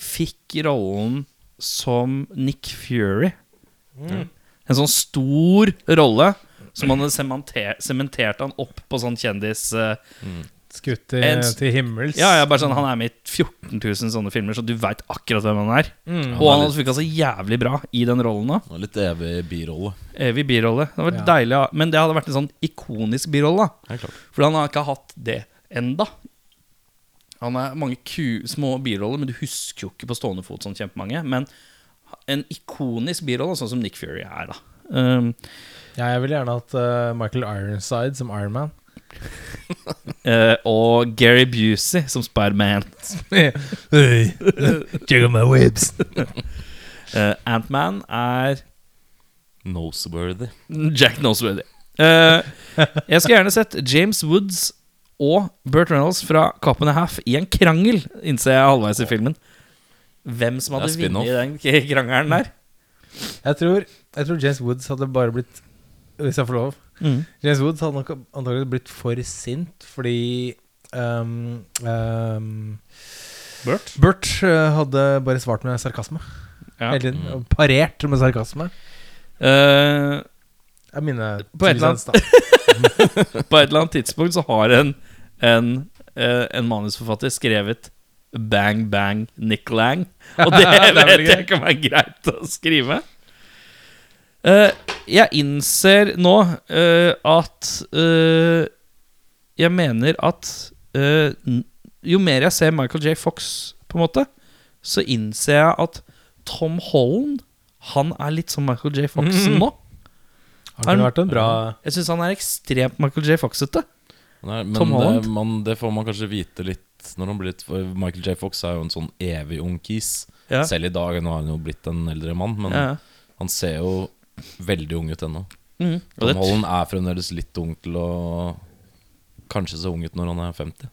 Speaker 1: fikk rollen som Nick Fury. En sånn stor rolle som han hadde sementert, sementert han opp på sånn kjendis... eh,
Speaker 3: Skutt til,
Speaker 1: En-
Speaker 3: til himmels.
Speaker 1: ja, ja, bare sånn Han er med i 14 000 sånne filmer, så du veit akkurat hvem han er.
Speaker 3: Mm.
Speaker 1: Og han funka så jævlig bra i den rollen
Speaker 2: òg. Litt evig birolle.
Speaker 1: Evig birolle. Det var
Speaker 3: Ja.
Speaker 1: deilig, ja. men det hadde vært en sånn ikonisk birolle. For han har ikke hatt det enda. Han har mange ku, små biroller, men du husker jo ikke på stående fot sånn kjempemange. Men en ikonisk birolle, sånn som Nick Fury er, da. Um,
Speaker 3: Ja, jeg vil gjerne hatt uh, Michael Ironside som Iron
Speaker 1: Eh, og Gary Busey som Spiderman.
Speaker 3: hey, check out my webs.
Speaker 1: Uh, Antman er
Speaker 2: Noseworthy.
Speaker 1: Jack Noseworthy. Uh, jeg skulle gjerne sett James Woods og Burt Reynolds fra Cop and a Half i en krangel, innser jeg halvveis i filmen. Hvem som hadde vunnet i den krangelen der?
Speaker 3: Jeg tror, jeg tror James Woods hadde bare blitt Hvis jeg får lov James Woods hadde nok antagelig blitt for sint fordi um, um,
Speaker 1: Burt?
Speaker 3: Bert eh, hadde bare svart med sarkasme
Speaker 1: Ja.
Speaker 3: hele tiden. og Parert med sarkasme.
Speaker 1: Uh,
Speaker 3: jeg minner
Speaker 1: På et annet- på et eller annet tidspunkt så har en, en, eh, en manusforfatter skrevet Bang Bang Nick Lang. Og det
Speaker 3: er veldig
Speaker 1: vet jeg ikke om er greit å skrive. Eh, jeg innser nå uh, at uh, Jeg mener at eh, jo mer jeg ser Michael J. Fox, på en måte, så innser jeg at Tom Holland Han er litt som Michael J. Fox
Speaker 3: Mhm.
Speaker 1: nå.
Speaker 3: Han kunne vært en bra
Speaker 1: Jeg syns han er ekstremt Michael J. Fox-ete.
Speaker 2: men
Speaker 1: Tom Holland?
Speaker 2: Det, man, det får man kanskje vite litt når han blir litt for Michael J. Fox er jo en sånn evig ung kis.
Speaker 1: Ja.
Speaker 2: Selv i dag, nå har han jo blitt en eldre mann, men
Speaker 1: Ja.
Speaker 2: han ser jo veldig ung ut ennå.
Speaker 1: Mm.
Speaker 2: Tom Holland er fremdeles litt ung til å Kanskje se ung ut når han er 50.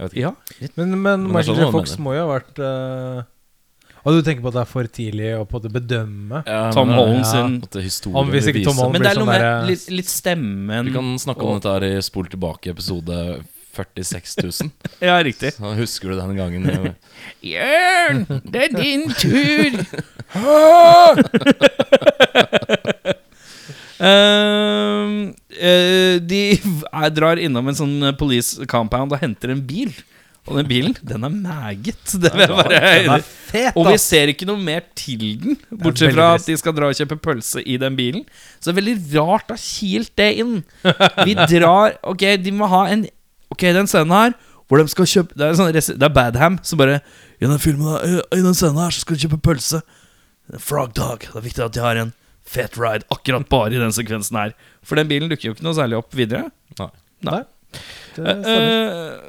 Speaker 2: Jeg vet ikke.
Speaker 1: Ja,
Speaker 2: Men
Speaker 1: litt.
Speaker 3: Men, Michael
Speaker 2: sånn
Speaker 3: J. Fox
Speaker 2: mener.
Speaker 3: må jo ha vært uh, Og du tenker på at det er for tidlig å på det bedømme?
Speaker 2: Ja,
Speaker 1: Tom Holland
Speaker 3: ja.
Speaker 1: sin
Speaker 2: det
Speaker 3: Om hvis ikke Tom. Holland-
Speaker 1: Men det er noe
Speaker 3: sånn
Speaker 1: med
Speaker 3: derre-
Speaker 1: litt, litt stemmen
Speaker 2: Vi kan snakke om dette her i Spol tilbake, episode 46 000.
Speaker 1: Ja, riktig.
Speaker 2: Så husker du den gangen?
Speaker 1: Jørn, det er din tur! Ehm, uh, de er, drar innom en sånn police compound og henter en bil. Og den bilen, den er meget. Det vil jeg bare
Speaker 3: Den er fet,
Speaker 1: Og vi ser ikke noe mer til den, bortsett fra at de skal dra og kjøpe pølse i den bilen. Så det er veldig rart å ha kilt det inn. Vi drar Ok, de må ha en Ok, den scenen her hvor de skal kjøpe Det er, sånn, det er Badham som bare I den filmen her, i- den scenen her så skal de kjøpe pølse. Frog Dog. Det er viktig at de har en fet ride akkurat bare i den sekvensen her. For den bilen dukker jo ikke noe særlig opp videre.
Speaker 2: Nei.
Speaker 1: Nei. Eh,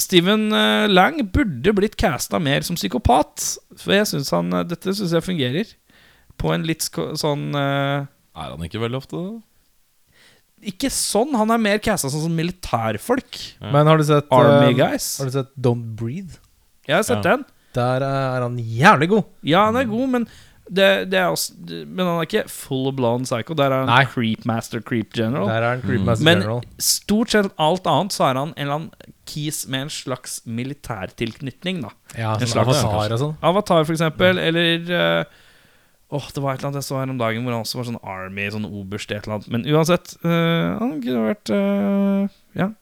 Speaker 1: Steven eh, Lang burde blitt casta mer som psykopat. For jeg synes han Dette syns jeg fungerer. På en litt sånn uh,
Speaker 2: Er han ikke veldig ofte det?
Speaker 1: Ikke sånn. Han er mer casta som sånn militærfolk.
Speaker 3: Men har du sett
Speaker 1: Army
Speaker 3: eh,
Speaker 1: guys.
Speaker 3: Har du sett Don't Breathe?
Speaker 1: Jeg har sett
Speaker 2: Ja.
Speaker 1: den.
Speaker 3: Der er han jævlig god.
Speaker 1: Ja, han er god, men det, det er også, Men han er ikke full blown psycho. Der er han
Speaker 3: Nei.
Speaker 1: creep master, creep general.
Speaker 3: Der er han Creepmaster
Speaker 1: Men
Speaker 3: General.
Speaker 1: stort sett alt annet så er han en eller annen kis med en slags militærtilknytning, da.
Speaker 3: Ja,
Speaker 1: en
Speaker 3: sånn
Speaker 1: slags-
Speaker 3: avatar og sånn.
Speaker 1: Avatar, for eksempel, eller eh, Åh, det var et eller annet jeg så her om dagen hvor han også var sånn Army, sånn oberst et eller annet. Men uansett, eh, han kunne vært eh, Ja.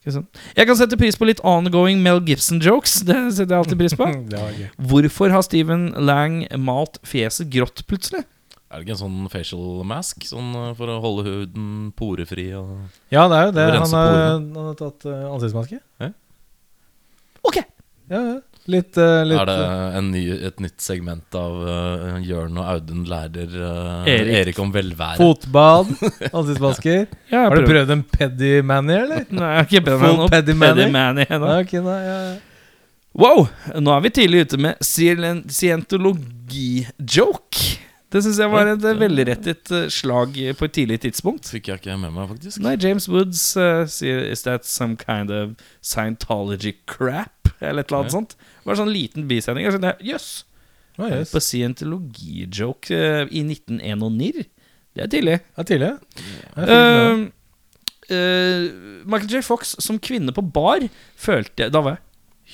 Speaker 1: Jeg kan sette pris på litt ongoing Mel Gibson-jokes. Det setter jeg alltid pris på. Hvorfor har Steven Lang malt fjeset grått plutselig?
Speaker 2: Er det ikke en sånn facial mask Sånn eh, for å holde huden porefri? Og
Speaker 3: Ja, det er jo det. Han,
Speaker 2: har,
Speaker 3: han har tatt ansiktsmaske. ansiktsmaske.
Speaker 1: Ok!
Speaker 3: Ja, ja. Litt, uh, litt
Speaker 2: er det en ny, et nytt segment av uh, Jørn og Audun lærer uh,
Speaker 1: Erik.
Speaker 2: Erik. om velvære?
Speaker 3: fotbad, ansiktsmasker.
Speaker 1: Ja,
Speaker 3: Har du prøvd en peddy mani, eller?
Speaker 1: Nei, jeg har ikke prøvd noe
Speaker 3: Paddy Manny?
Speaker 1: Ennå.
Speaker 3: Nei, nei, ja, ja.
Speaker 1: Wow! Nå er vi tidlig ute med scien- scientologi-joke. Det syns jeg var et eh, velrettet eh, slag på et tidlig tidspunkt.
Speaker 2: Fikk jeg ikke med meg, faktisk.
Speaker 1: Nei, James Woods eh, sier Is that some kind of Scientology crap? Eller et eller annet
Speaker 2: Ja.
Speaker 1: sånt. Det var en sånn liten bisending. Jeg skjønte, yes.
Speaker 3: Å, jøss.
Speaker 1: På scientologi-joke eh, i 1901 og nirr. Det er tidlig.
Speaker 3: Ja, tidlig. er fint, uh,
Speaker 1: Eh, eh, Michael J. Fox som kvinne på bar følte jeg Da var jeg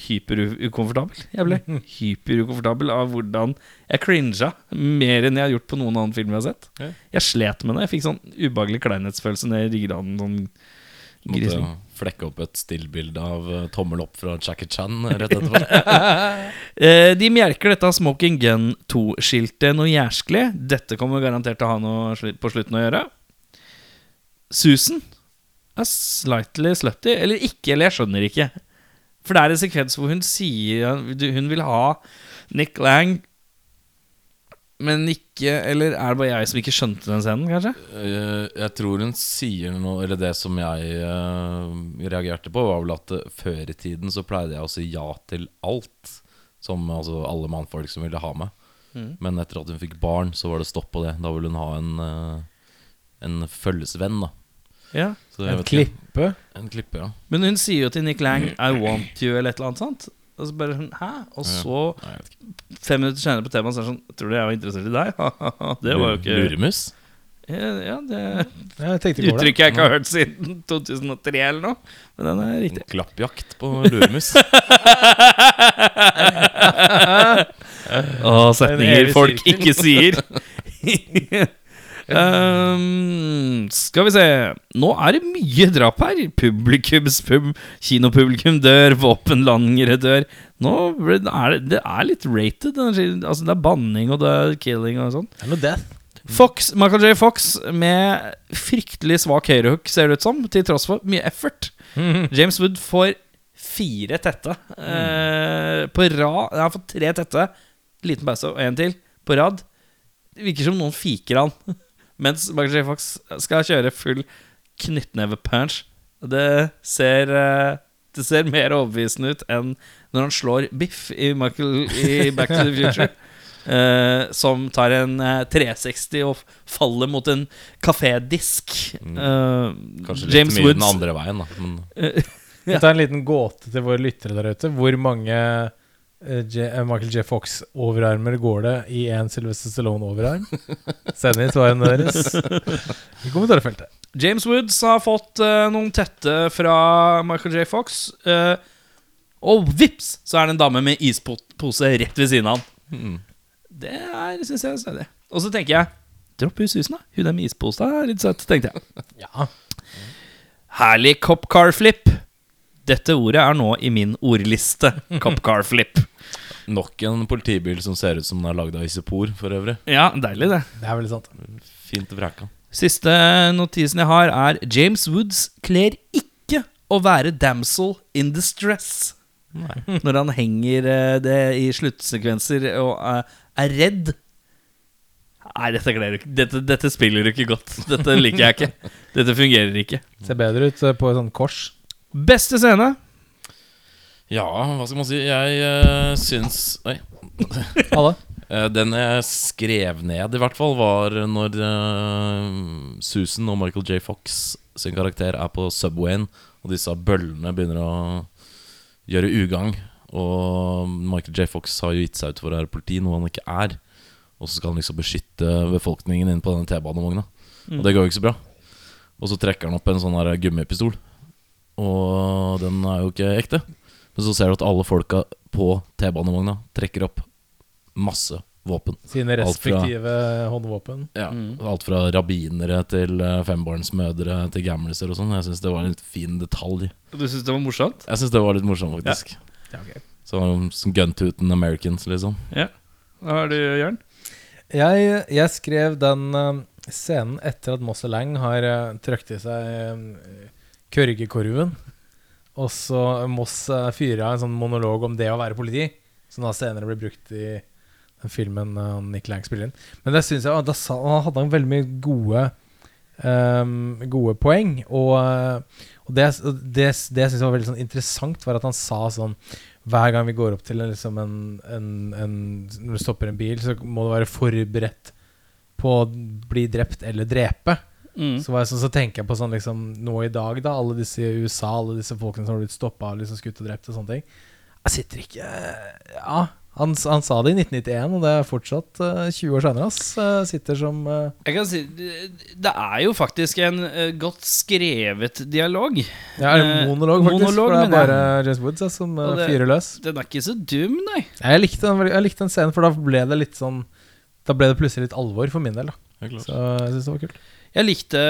Speaker 1: hyperukomfortabel. Jeg ble hyperukomfortabel av hvordan jeg cringa mer enn jeg har gjort på noen annen film jeg har sett. Jeg slet med det. Jeg fikk sånn ubehagelig kleinhetsfølelse ned i ryggraden. Sånn
Speaker 2: Måtte flekke opp et stillbilde av eh, tommel opp fra Jackie Chan rett etterpå.
Speaker 1: Eh, de mjerker dette Smoking Gun 2-skiltet noe jærskelig. Dette kommer garantert til å ha noe på slutten å gjøre. Susan er slightly slutty. Eller ikke, eller jeg skjønner ikke. For det er en sekvens hvor hun sier hun vil ha Nick Lang, men ikke Eller er det bare jeg som ikke skjønte den scenen, kanskje?
Speaker 2: Eh, jeg tror hun sier noe Eller det som jeg eh, reagerte på, var vel at eh, før i tiden så pleide jeg å si ja til alt. Som altså alle mannfolk som ville ha meg.
Speaker 1: Mm.
Speaker 2: Men etter at hun fikk barn, så var det stopp på det. Da ville hun ha en, en følgesvenn, da.
Speaker 1: Ja
Speaker 2: Så jeg
Speaker 3: En
Speaker 2: vet ikke.
Speaker 3: klippe.
Speaker 2: En klippe, ja.
Speaker 1: Men hun sier jo til Nick Lang 'I want you', eller et eller annet sånt. Og så bare sånn, hæ? Og
Speaker 2: Ja.
Speaker 1: så
Speaker 2: ikke.
Speaker 1: Fem minutter senere på temaet så er det sånn Tror du jeg var interessert i deg? det var jo ikke
Speaker 2: Luremus?
Speaker 1: Ja, ja, det
Speaker 3: Ja, jeg
Speaker 1: uttrykket jeg ikke har hørt siden 2003 eller noe. Men den er riktig.
Speaker 2: Klappjakt på luremus.
Speaker 1: Å, setninger folk ikke sier. Ehm, skal vi se Nå er det mye drap her. Publikumspub, Kinopublikum dør, våpenlangere dør. Nå er det, det er litt rated. Altså Det er banning og det er killing og sånn.
Speaker 3: Noe death.
Speaker 1: Fox, Michael J. Fox med fryktelig svak høyrehook, ser det ut som, til tross for mye effort. James Wood får fire tette eh, på rad. Han har fått tre tette, liten pause og en til på rad. Det virker som noen fiker han, mens Michael J. Fox skal kjøre full knyttneve-punch. Det ser eh, Det ser mer overbevisende ut enn når han slår Biff i, Michael, i Back to the Future. Uh, som tar en uh, 360 og faller mot en kafédisk. Uh,
Speaker 2: Kanskje litt
Speaker 1: James
Speaker 2: mye
Speaker 1: Woods
Speaker 2: den andre veien, da. Men
Speaker 3: Vi tar en liten gåte til våre lyttere der ute. Hvor mange eh, J eh, Michael J. Fox-overarmer går det i en Sylvester Stallone-overarm? Send inn svarene deres i kommentarfeltet.
Speaker 1: James Woods har fått uh, noen tette fra Michael J. Fox. Uh, og vips, så er det en dame med ispose rett ved siden av han.
Speaker 2: mm.
Speaker 1: Det syns jeg er snedig. Og så tenker jeg Dropp hun Susan, da. Hun der med ispose er litt søt, tenkte jeg.
Speaker 3: Ja.
Speaker 1: Herlig cop car flip. Dette ordet er nå i min ordliste. Cop car flip.
Speaker 2: nok en politibil som ser ut som den er lagd av isopor, for øvrig.
Speaker 1: Ja, deilig, det.
Speaker 3: Det er veldig sant.
Speaker 2: Fint vraka.
Speaker 1: Siste notisen jeg har, er James Woods kler ikke å være damsel in distress.
Speaker 2: Nei.
Speaker 1: Når han henger eh, det i sluttsekvenser og eh, er redd. Nei, dette, kler du ikke. dette, dette spiller du ikke godt. Dette liker jeg ikke. Dette fungerer ikke.
Speaker 3: Ser bedre ut eh, på et sånt kors.
Speaker 1: Beste scene.
Speaker 2: Ja, hva skal man si? Jeg uh, syns Oi.
Speaker 3: Alle.
Speaker 2: Eh, Den jeg skrev ned, i hvert fall, var når uh, Susan og Michael J. Fox sin karakter er på Subwayen, og disse bøllene begynner å gjøre ugagn. Og Michael J. Fox har jo gitt seg ut for å være politi, noe han ikke er. Og så skal han liksom beskytte befolkningen inne på denne T-banevogna. Og det går jo ikke så bra. Og så trekker han opp en sånn her gummipistol. Og den er jo ikke ekte. Men så ser du at alle folka på T-banevogna trekker opp masse våpen.
Speaker 3: Sine
Speaker 2: Alt fra-
Speaker 3: respektive håndvåpen.
Speaker 2: Ja, Alt fra rabbinere til eh, fembarnsmødre til gamliser og sånn. Jeg syns det var en litt fin detalj.
Speaker 1: Du syns det var morsomt?
Speaker 2: Jeg syns det var litt morsomt, faktisk.
Speaker 3: Ja, ok.
Speaker 2: Sånn som Guntooten Americans, liksom.
Speaker 1: Ja. Hva har du, Jørn?
Speaker 3: Jeg, jeg skrev den eh, scenen etter at Moss og Lang har uh, trøkt i seg uh, Kørgekorven. Og så Moss fyrer av en sånn monolog om det å være politi, som da senere blir brukt i den filmen uh, Nick Lang spiller inn. Men det synes jeg, da sa, han hadde han veldig mye gode um, Gode poeng. Og, uh, og det, det, det jeg syns var veldig sånn interessant, var at han sa sånn hver gang vi går opp til liksom en, en, en Når du stopper en bil, så må du være forberedt på å bli drept eller drepe.
Speaker 1: Mm.
Speaker 3: Så, var jeg sånn, så tenker jeg på sånn liksom nå i dag, da. Alle disse i USA, alle disse folkene som har blitt stoppa og liksom skutt og drept og sånne ting. Jeg sitter ikke Ja, han, han sa det i 1991, og det er fortsatt uh, 20 år seinere. sitter som uh,
Speaker 1: Jeg kan si Det er jo faktisk en eh, godt skrevet dialog.
Speaker 3: Ja,
Speaker 1: Eh,
Speaker 3: monolog, faktisk.
Speaker 1: monolog,
Speaker 3: for det er bare James Woods ja, som eh,
Speaker 1: det-
Speaker 3: fyrer løs.
Speaker 1: Den er ikke så dum, nei.
Speaker 3: Jeg likte, den, jeg likte den scenen, for da ble det litt sånn Da ble det plutselig litt alvor for min del. da. Så jeg syns det var kult.
Speaker 1: Jeg likte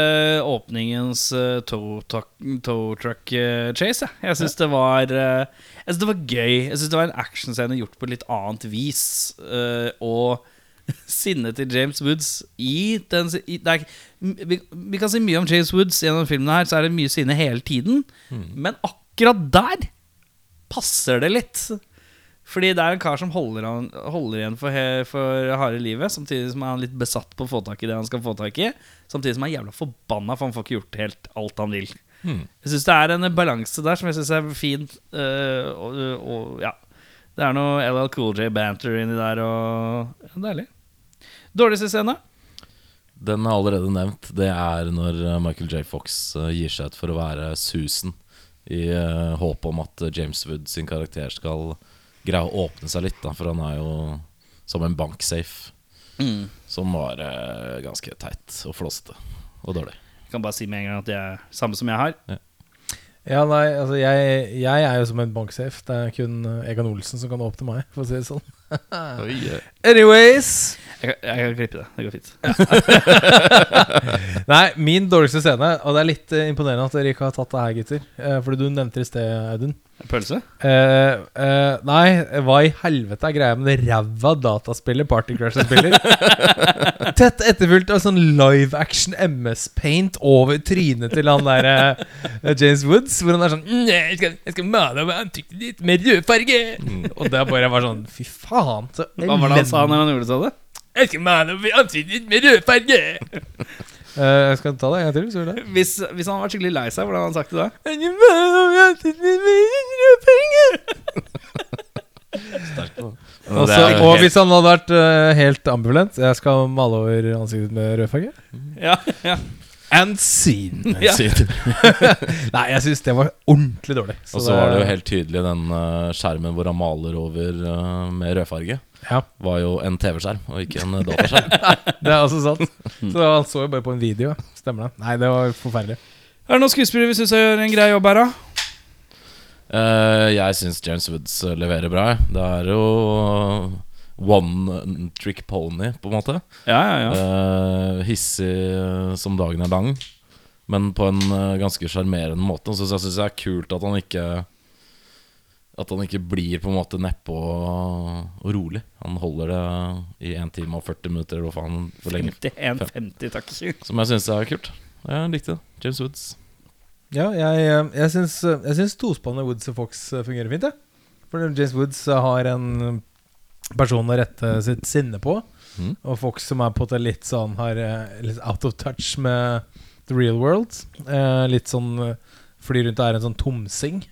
Speaker 1: åpningens uh, tow, truck- eh, chase. Jeg, jeg syns det var eh, Jeg synes det var gøy. Jeg synes det var en actionscene gjort på litt annet vis. eh, og sinnet til James Woods i den i, er, vi, vi kan si mye om James Woods gjennom filmen her, så er det mye sinne hele tiden. Men akkurat der passer det litt. Fordi det er en kar som holder, han, holder igjen for, he, for harde livet, samtidig som han er litt besatt på å få tak i det han skal få tak i. Samtidig som han er jævla forbanna for han får ikke gjort helt alt han vil.
Speaker 2: Hmm.
Speaker 1: Jeg syns det er en balanse der som jeg syns er fin. Uh, og, og, ja. Det er noe LL Cool J-banter inni der, og ja, Deilig. Dårligste scene?
Speaker 2: Den er allerede nevnt. Det er når eh, Michael J. Fox eh, gir seg ut for å være Susan. I håp om at James Wood sin karakter skal greie å åpne seg litt. Da, for han er jo som en banksafe. Som var eh, ganske teit og flåsete og dårlig.
Speaker 1: Jeg kan bare si med en gang at det er samme som jeg har.
Speaker 3: Ja, nei, altså jeg, jeg er jo som en banksafe. Det er kun Egan Olsen som kan åpne meg, for å si det sånn. Anyways
Speaker 1: Jeg, kan- jeg kan klippe det. Det går fint.
Speaker 3: Nei, min dårligste scene, og det er litt eh, imponerende at dere ikke har tatt det her, gutter. Eh, fordi du nevnte det i sted, Audun.
Speaker 1: Pølse?
Speaker 3: Eh, eh, nei, hva i helvete er greia med det ræva dataspillet Party Crusher-spiller? Tett etterfulgt av sånn live action MS-paint over trynet til han der eh, James Woods, hvor han er sånn «Mm, jeg, skal, 'Jeg skal male over ansiktet ditt med rød farge'. Og det er bare var sånn Fy faen, så
Speaker 1: Hva var det han sa når han gjorde det? så det?
Speaker 3: Jeg skal male over ansiktet ditt med rød farge. jeg skal ta det en gang til. Det.
Speaker 1: Hvis, hvis han hadde vært skikkelig lei seg, hvordan hadde han sagt det da?
Speaker 3: Med.
Speaker 2: Men
Speaker 3: Og
Speaker 2: det er jo
Speaker 3: og hvis han hadde vært eh, helt ambivalent Jeg skal male over ansiktet med rødfarge.
Speaker 1: Ja, ja.
Speaker 3: And scene.
Speaker 1: Ja.
Speaker 3: Nei, jeg syns det var ordentlig dårlig.
Speaker 2: Og så var det jo helt tydelig den eh, skjermen hvor han maler over eh, med rødfarge.
Speaker 3: Ja,
Speaker 2: Var jo en TV-skjerm, og ikke en dataskjerm.
Speaker 3: det er altså sant. Så han så jo bare på en video. Stemmer det? Nei, det var forferdelig.
Speaker 1: Er det noen skuespillere vi syns gjør en grei jobb her, da?
Speaker 2: Uh, jeg syns James Woods eh, leverer bra. Det er jo one trick pony, på en måte.
Speaker 1: Ja, ja, ja.
Speaker 2: Uh, hissig som dagen er lang, men på en ganske sjarmerende måte. Så jeg syns det er kult at han ikke At han ikke blir på en måte nedpå og rolig. Han holder det i 1 time og 40 minutter, eller hva faen for lenge.
Speaker 1: 51, 50, takk.
Speaker 2: Som jeg syns er kult. Jeg likte det. James Woods.
Speaker 3: Ja, jeg, eh, jeg syns, jeg syns tospannet Woods og Fox eh, fungerer fint. Jeg. For James Woods eh, har en person å rette sitt sinne på.
Speaker 2: Mm.
Speaker 3: Og Fox som er på det litt sånn Har eh, litt out of touch med the real world. Eh, litt sånn eh, flyr rundt og er en sånn tomsing.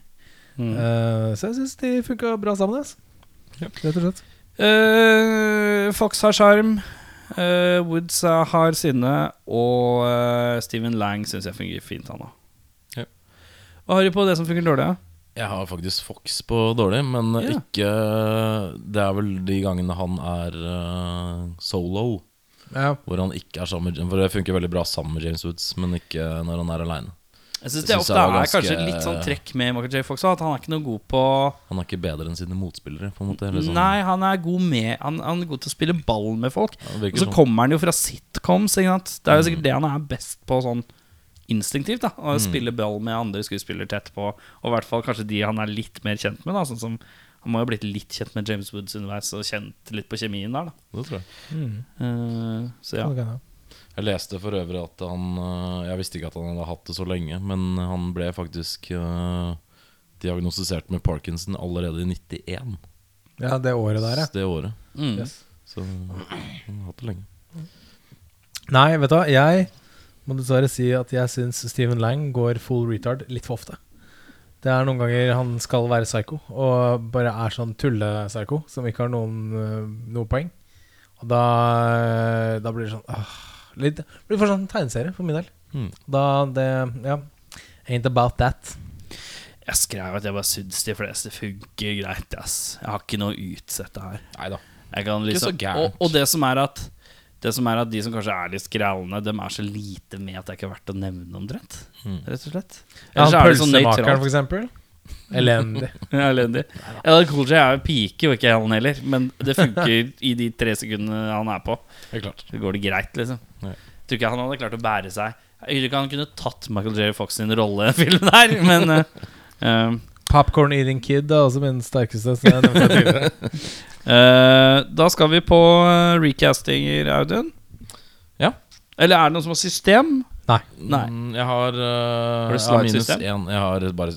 Speaker 1: Mm.
Speaker 3: Uh, så jeg syns de funka bra sammen. altså.
Speaker 2: Ja.
Speaker 3: Rett og slett.
Speaker 1: Uh, Fox har sjarm. Uh, Woods har sinne. Og uh, Steven Lang syns jeg fungerer fint, han òg.
Speaker 2: Ja.
Speaker 1: Hva har du på det som fungerer dårlig? Ja?
Speaker 2: Jeg har faktisk Fox på dårlig, men
Speaker 1: Ja.
Speaker 2: ikke Det er vel de gangene han er solo,
Speaker 3: Ja.
Speaker 2: hvor han ikke er sammen med For det funker veldig bra sammen med James Woods, men ikke når han er aleine.
Speaker 1: Jeg syns det
Speaker 2: synes
Speaker 1: ofte
Speaker 2: det var
Speaker 1: er
Speaker 2: ganske-
Speaker 1: kanskje litt sånn trekk med Michael J. Fox at han er ikke noe god på
Speaker 2: Han er ikke bedre enn sine motspillere, på en måte. eller sånn.
Speaker 1: Nei, han er god med Han, han er god til å spille ball med folk.
Speaker 2: Ja,
Speaker 1: Og så
Speaker 2: sånn.
Speaker 1: kommer han jo fra sitcoms. Ikke sant? Det er jo
Speaker 2: Mm.
Speaker 1: sikkert det han er best på sånn instinktivt. da Å
Speaker 2: Mm.
Speaker 1: spille ball med andre skuespillere tett på. Og i hvert fall kanskje de han er litt mer kjent med. da Sånn som Han må jo ha blitt litt kjent med James Woods underveis og kjent litt på kjemien der. da
Speaker 2: Det tror jeg.
Speaker 3: Mm.
Speaker 1: uh, Så ja.
Speaker 3: Jeg.
Speaker 2: Leste for øvrig at han øh, Jeg visste ikke at han hadde hatt det så lenge, men han ble faktisk uh, diagnostisert med Parkinson allerede i 91.
Speaker 3: ja, det året der, ja.
Speaker 2: Det året.
Speaker 1: Mm.
Speaker 3: Yes.
Speaker 2: Så han har hatt det lenge.
Speaker 3: Nei, vet du hva. Jeg må dessverre si at jeg syns Steven Lang går full retard litt for ofte. Det er noen ganger han skal være psycho, og bare er sånn tulle-psycho som ikke har noen øh, noe poeng. Og da, da blir det sånn åh, litt, blir fortsatt en tegneserie for min del.
Speaker 2: Mm.
Speaker 3: Da det Ja. Ain't about that.
Speaker 1: Jeg skrev at jeg bare syns de fleste funker greit. Ass. Jeg har ikke noe å utsette her.
Speaker 2: Neida.
Speaker 1: Jeg kan
Speaker 2: Ikke så
Speaker 1: liksom,
Speaker 2: gærent.
Speaker 1: og, og det som er at Det som er at de som kanskje er litt skrallende, Dem er så lite med at det er ikke verdt å nevne omtrent.
Speaker 2: Mm.
Speaker 1: Rett og slett.
Speaker 3: Ja,
Speaker 1: Ellers
Speaker 3: han
Speaker 1: er det sånn
Speaker 3: for eksempel. Elendig.
Speaker 1: Ja, Elendig. Ja, Cool J er jo pike, og ikke han heller. Men det funker i de tre sekundene han er på.
Speaker 2: Helt klart.
Speaker 1: Så går det greit, liksom.
Speaker 2: Nei.
Speaker 1: Jeg tror ikke han hadde klart å bære seg. Jeg tror ikke han kunne tatt Michael J. Fox sin rolle i filmen der, men eh, eh,
Speaker 3: Popcorn Eating Kid er også min sterkeste. Så jeg nevnte tidligere.
Speaker 1: eh, Da skal vi på Recasting recastinger, Audun.
Speaker 2: Ja.
Speaker 1: Eller er det noe som har system?
Speaker 3: Nei.
Speaker 1: Nei.
Speaker 2: Mm, Jeg har, øh,
Speaker 1: du
Speaker 2: jeg har minus
Speaker 1: slide-system?
Speaker 2: én. Jeg har bare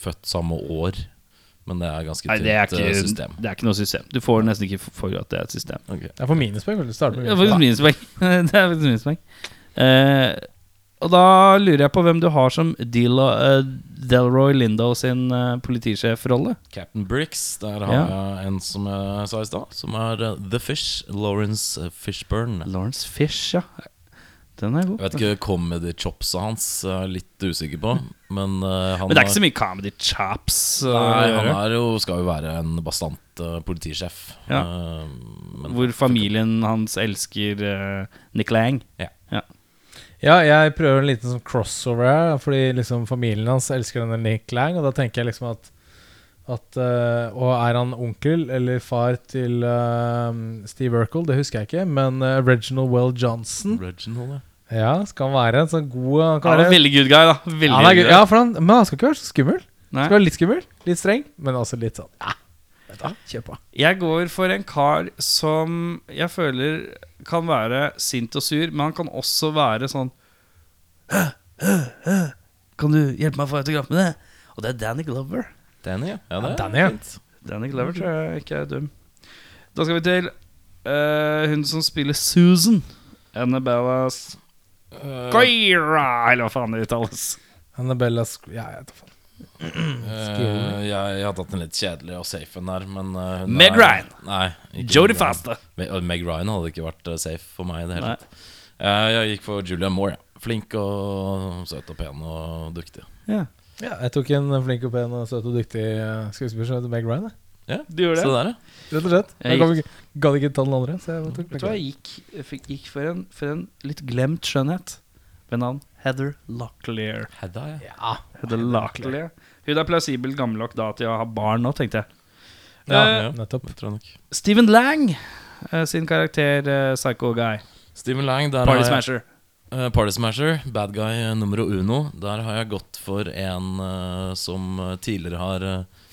Speaker 2: født samme år, men det er ganske
Speaker 1: Nei, det er, ikke,
Speaker 2: system.
Speaker 1: det er ikke noe system. Du får nesten ikke for at det er et system.
Speaker 2: Okay.
Speaker 3: Jeg får minuspoeng. starter med
Speaker 1: er
Speaker 3: minuspoeng.
Speaker 1: faktisk minuspoeng. det er faktisk minuspoeng. Uh, og da lurer jeg på hvem du har som Delo, uh, Delroy Lindo sin eh, politisjefrolle.
Speaker 2: Captain Bricks, der har
Speaker 1: Ja.
Speaker 2: jeg en som jeg sa i stad, som er The Fish. Lawrence Fishburn. Fishburne.
Speaker 1: Lawrence Fish, ja. Den er god.
Speaker 2: Jeg vet ikke comedy-chopsa hans, jeg er litt usikker på. Men uh, han
Speaker 1: Men det er ikke så mye comedy chops. å
Speaker 2: Nei, han er jo, skal jo være en bastant uh, politisjef.
Speaker 1: Ja.
Speaker 2: Eh, men-
Speaker 1: Hvor familien hans elsker eh, Nick Lang.
Speaker 3: Ja, jeg prøver en liten sånn crossover her, fordi liksom familien hans elsker denne Nick Lang, og da tenker jeg liksom at At, uh, og er han onkel eller far til uh, Steve Urkel? Det husker jeg ikke. Men uh, Reginald Well Johnson
Speaker 2: Reginald, ja.
Speaker 3: Ja, skal han være en sånn god Han kan
Speaker 1: Han er
Speaker 3: være,
Speaker 1: veldig good guy, da. Veldig
Speaker 3: han er,
Speaker 1: good guy.
Speaker 3: ja, for han, men han skal ikke være så skummel.
Speaker 1: Nei.
Speaker 3: Skal være litt skummel, litt streng, men også litt sånn ja, vet du Kjør på.
Speaker 1: Jeg går for en kar som jeg føler kan være sint og sur, men han kan også være sånn «Hæ? Hæ? Hæ? Kan du hjelpe meg å få autograf med det? Og det er Danny Glover.
Speaker 2: Danny, ja. ja det er
Speaker 3: Danny, ja.
Speaker 2: fint.
Speaker 1: Danny Glover tror jeg ikke er dum. Da skal vi til uh, hun som spiller Susan. Annabella
Speaker 2: Eh,
Speaker 1: Goira, eller hva faen det uttales.
Speaker 3: Annabella Sk Ja, jeg vet da faen.
Speaker 2: Uh, jeg, jeg har tatt en litt kjedelig og safe en der, men uh,
Speaker 1: Meg
Speaker 2: er-
Speaker 1: Ryan.
Speaker 2: Nei.
Speaker 1: Jodie
Speaker 2: Faster. Meg Meg Ryan hadde ikke vært safe for meg i det hele tatt. Eh, jeg gikk for Julia Moore. Ja. Flink og søt og pen og duktig.
Speaker 1: Ja.
Speaker 3: Ja, jeg tok en flink og pen og søt og dyktig eh, skuespiller som heter Meg Ryan. jeg.
Speaker 2: Ja,
Speaker 1: Du
Speaker 2: Så
Speaker 1: det?
Speaker 2: der, ja.
Speaker 3: Rett og slett.
Speaker 1: Jeg
Speaker 3: Jeg gadd ikke, gadd ikke ta den andre. Så jeg tok
Speaker 1: Vet du hva, jeg gikk, jeg gikk for, en, for en litt glemt skjønnhet ved navn Heather Locklear.
Speaker 2: Hedda, ja.
Speaker 3: Ja,
Speaker 1: Heather Locklear. Hun er plausibelt gammel nok da til å ha barn nå, tenkte jeg.
Speaker 3: ja,
Speaker 1: Eh,
Speaker 3: nettopp.
Speaker 2: Steven tror nok.
Speaker 1: Stephen Lang uh, sin karakter uh, Psycho Guy.
Speaker 2: Steven Lang, der
Speaker 1: Party Smasher.
Speaker 2: Uh, Party Smasher, bad guy nummer uno. Der har jeg gått for en som tidligere har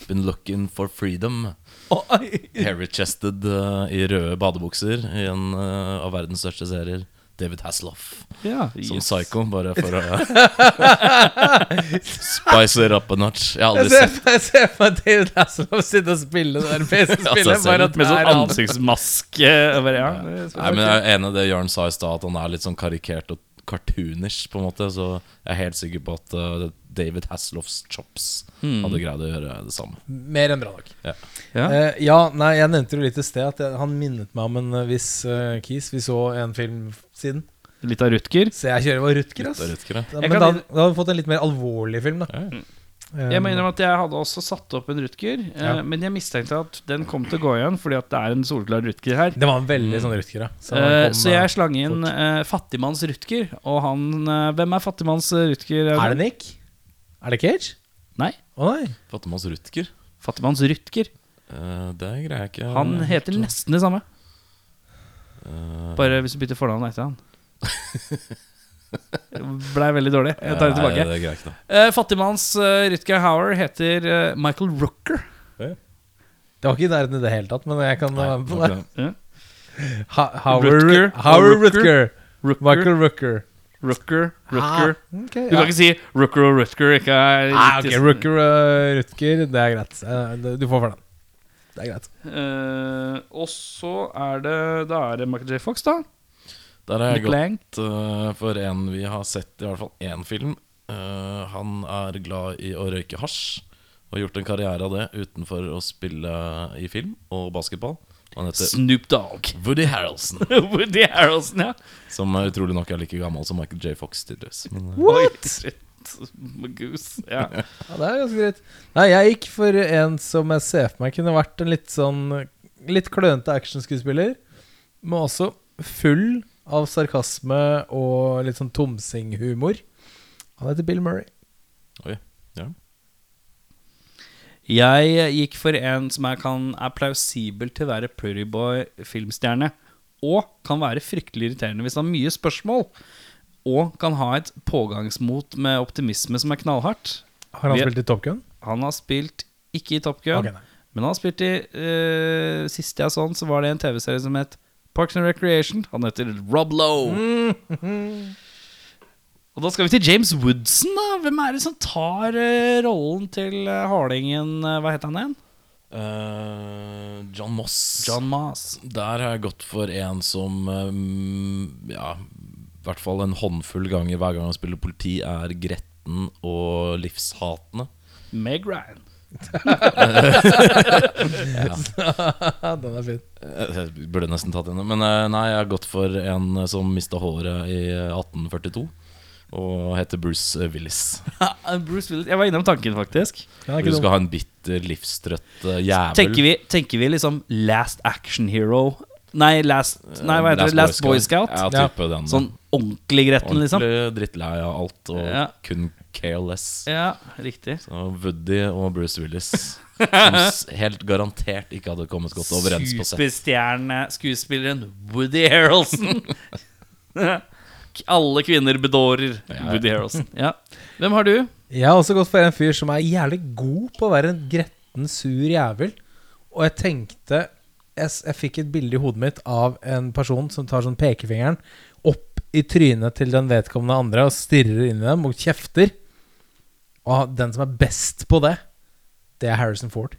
Speaker 2: been looking for freedom. Hairy-chested uh, i røde badebukser i en uh, av verdens største serier. David Hasselhoff
Speaker 1: Ja,
Speaker 2: som
Speaker 1: yes.
Speaker 2: psycho, bare for å spice it up a notch. Jeg har
Speaker 3: Jeg ser,
Speaker 2: sett
Speaker 3: jeg ser for meg David Hasselhoff sitte og spille det der PC-spillet.
Speaker 2: Ja,
Speaker 3: bare at
Speaker 1: Med sånn ansiktsmaske. Bare, ja, det er
Speaker 2: Nei, men Jeg er enig i det Jørn sa i stad, at han er litt sånn karikert og cartoonish. på en måte Så jeg er helt sikker på at uh, David Hasselhoffs chops hadde greid å gjøre det samme.
Speaker 3: Mer enn bra nok.
Speaker 1: ja.
Speaker 3: Eh, ja, nei, jeg nevnte jo litt i sted at jeg, han minnet meg om en eh, viss uh, Kis. Vi så en film siden.
Speaker 1: Litt av Rutger.
Speaker 3: Så jeg kjører var Rutger, ass.
Speaker 2: Er Rutger, ja.
Speaker 3: Da, men
Speaker 1: kan-
Speaker 3: da, da hadde vi fått en litt mer alvorlig film, da.
Speaker 2: Ja.
Speaker 3: Eh,
Speaker 1: Jeg må innrømme at jeg hadde også satt opp en Rutger, eh,
Speaker 3: Ja.
Speaker 1: men jeg mistenkte at den kom til å gå igjen fordi at det er en soleklar Rutger her.
Speaker 3: Det var en veldig sånn Rutger, ja. Så,
Speaker 1: Eh, så
Speaker 3: eh,
Speaker 1: jeg slang inn eh, Fattigmanns Rutger, og han eh, Hvem er Fattigmanns Rutger?
Speaker 3: Er det Nick? Er det Cage?
Speaker 1: Nei.
Speaker 3: Oh, nei.
Speaker 2: Fattigmanns Rutger.
Speaker 1: Fattigmanns Rutger.
Speaker 2: Uh, det greier jeg ikke.
Speaker 1: Han heter nesten det samme,
Speaker 2: Eh,
Speaker 1: bare hvis du bytter fornavn etter han. Blei veldig dårlig. Jeg tar det
Speaker 2: Nei,
Speaker 1: tilbake.
Speaker 2: det jeg ikke, da.
Speaker 1: Eh, Fattigmanns uh, Rutger Hauer heter uh, Michael Rooker.
Speaker 3: Det var ikke i nærheten i det hele tatt, men jeg kan være med på det.
Speaker 2: Hauer
Speaker 3: Ha
Speaker 1: Rutger.
Speaker 3: Michael Rooker.
Speaker 1: Rooker. Rooker.
Speaker 3: Ah, okay,
Speaker 1: Du
Speaker 3: ja.
Speaker 1: kan ikke si Rooker og Rutger. Ikke er
Speaker 3: Ah,
Speaker 1: okay.
Speaker 3: Rooker og Rutger, det er greit. Du får for den. Det er greit.
Speaker 1: Eh, og så er det Da er det Michael J. Fox, da.
Speaker 2: Der har jeg
Speaker 1: Nick
Speaker 2: gått uh, for en vi har sett i hvert fall én film. Uh, han er glad i å røyke hasj og har gjort en karriere av det utenfor å spille i film og basketball. Han heter
Speaker 1: Snoop Dogg.
Speaker 2: Woody Harrelson,
Speaker 1: Woody Harrelson, ja.
Speaker 2: som er utrolig nok er like gammel som Michael J. Fox. tydeligvis Men, eh,
Speaker 1: What? Goose. Ja.
Speaker 3: Ja, det er ganske greit. Nei, jeg gikk for en som jeg ser for meg kunne vært en litt sånn Litt klønete actionskuespiller, men også full av sarkasme og litt sånn tomsinghumor. Han heter Bill Murray.
Speaker 2: oi, ja.
Speaker 1: Jeg gikk for en som jeg kan, er plausibel til å være Pretty Boy filmstjerne. Og kan være fryktelig irriterende hvis han har mye spørsmål. Og kan ha et pågangsmot med optimisme som er knallhardt.
Speaker 3: Har han
Speaker 1: Vi-
Speaker 3: spilt i Top Gun?
Speaker 1: Han har spilt ikke i Top Gun,
Speaker 3: Okay,
Speaker 1: men han har spilt i uh, Sist jeg så han, så var det en TV-serie som het Parks and Recreation. Han heter Rob Lowe. Og da skal vi til James Woodson, da. Hvem er det som tar eh, rollen til eh, hardingen eh, Hva heter han igjen?
Speaker 2: Eh, John Moss.
Speaker 1: John Maas.
Speaker 2: Der har jeg gått for en som um, Ja, i hvert fall en håndfull ganger hver gang han spiller politi, er gretten og livshatende.
Speaker 1: Meg Ryan.
Speaker 3: Den er fin.
Speaker 2: Eh, Jeg burde nesten tatt henne. Men eh, nei, jeg har gått for en eh, som mista håret i 1842. Og heter Bruce eh, Willis.
Speaker 1: Bruce Willis. Jeg var innom tanken, faktisk.
Speaker 3: Er
Speaker 2: Du skal ha en bitter, livstrøtt eh, jævel.
Speaker 1: Tenker vi, tenker vi liksom Last Action Hero Nei, Last, nei hva heter det? Last Boy Scout?
Speaker 2: Ja,
Speaker 3: Ja.
Speaker 2: den.
Speaker 1: Sånn ordentlig gretten, liksom?
Speaker 2: Ordentlig drittlei av alt og
Speaker 1: Ja.
Speaker 2: Careless.
Speaker 1: Ja, riktig.
Speaker 2: Så Woody og Bruce Willis, som s- helt garantert ikke hadde kommet godt overens på sett.
Speaker 1: Superstjerne-skuespilleren Woody Harrelson. Alle kvinner bedårer
Speaker 2: Ja.
Speaker 1: Woody Harrelson. Ja. Hvem har du?
Speaker 3: Jeg har også gått for en fyr som er jævlig god på å være en gretten, sur jævel. Og jeg tenkte Jeg, s- jeg fikk et bilde i hodet mitt av en person som tar sånn pekefingeren opp i trynet til den vedkommende andre og stirrer inn i dem og kjefter. Og den som er best på det, det er Harrison Ford.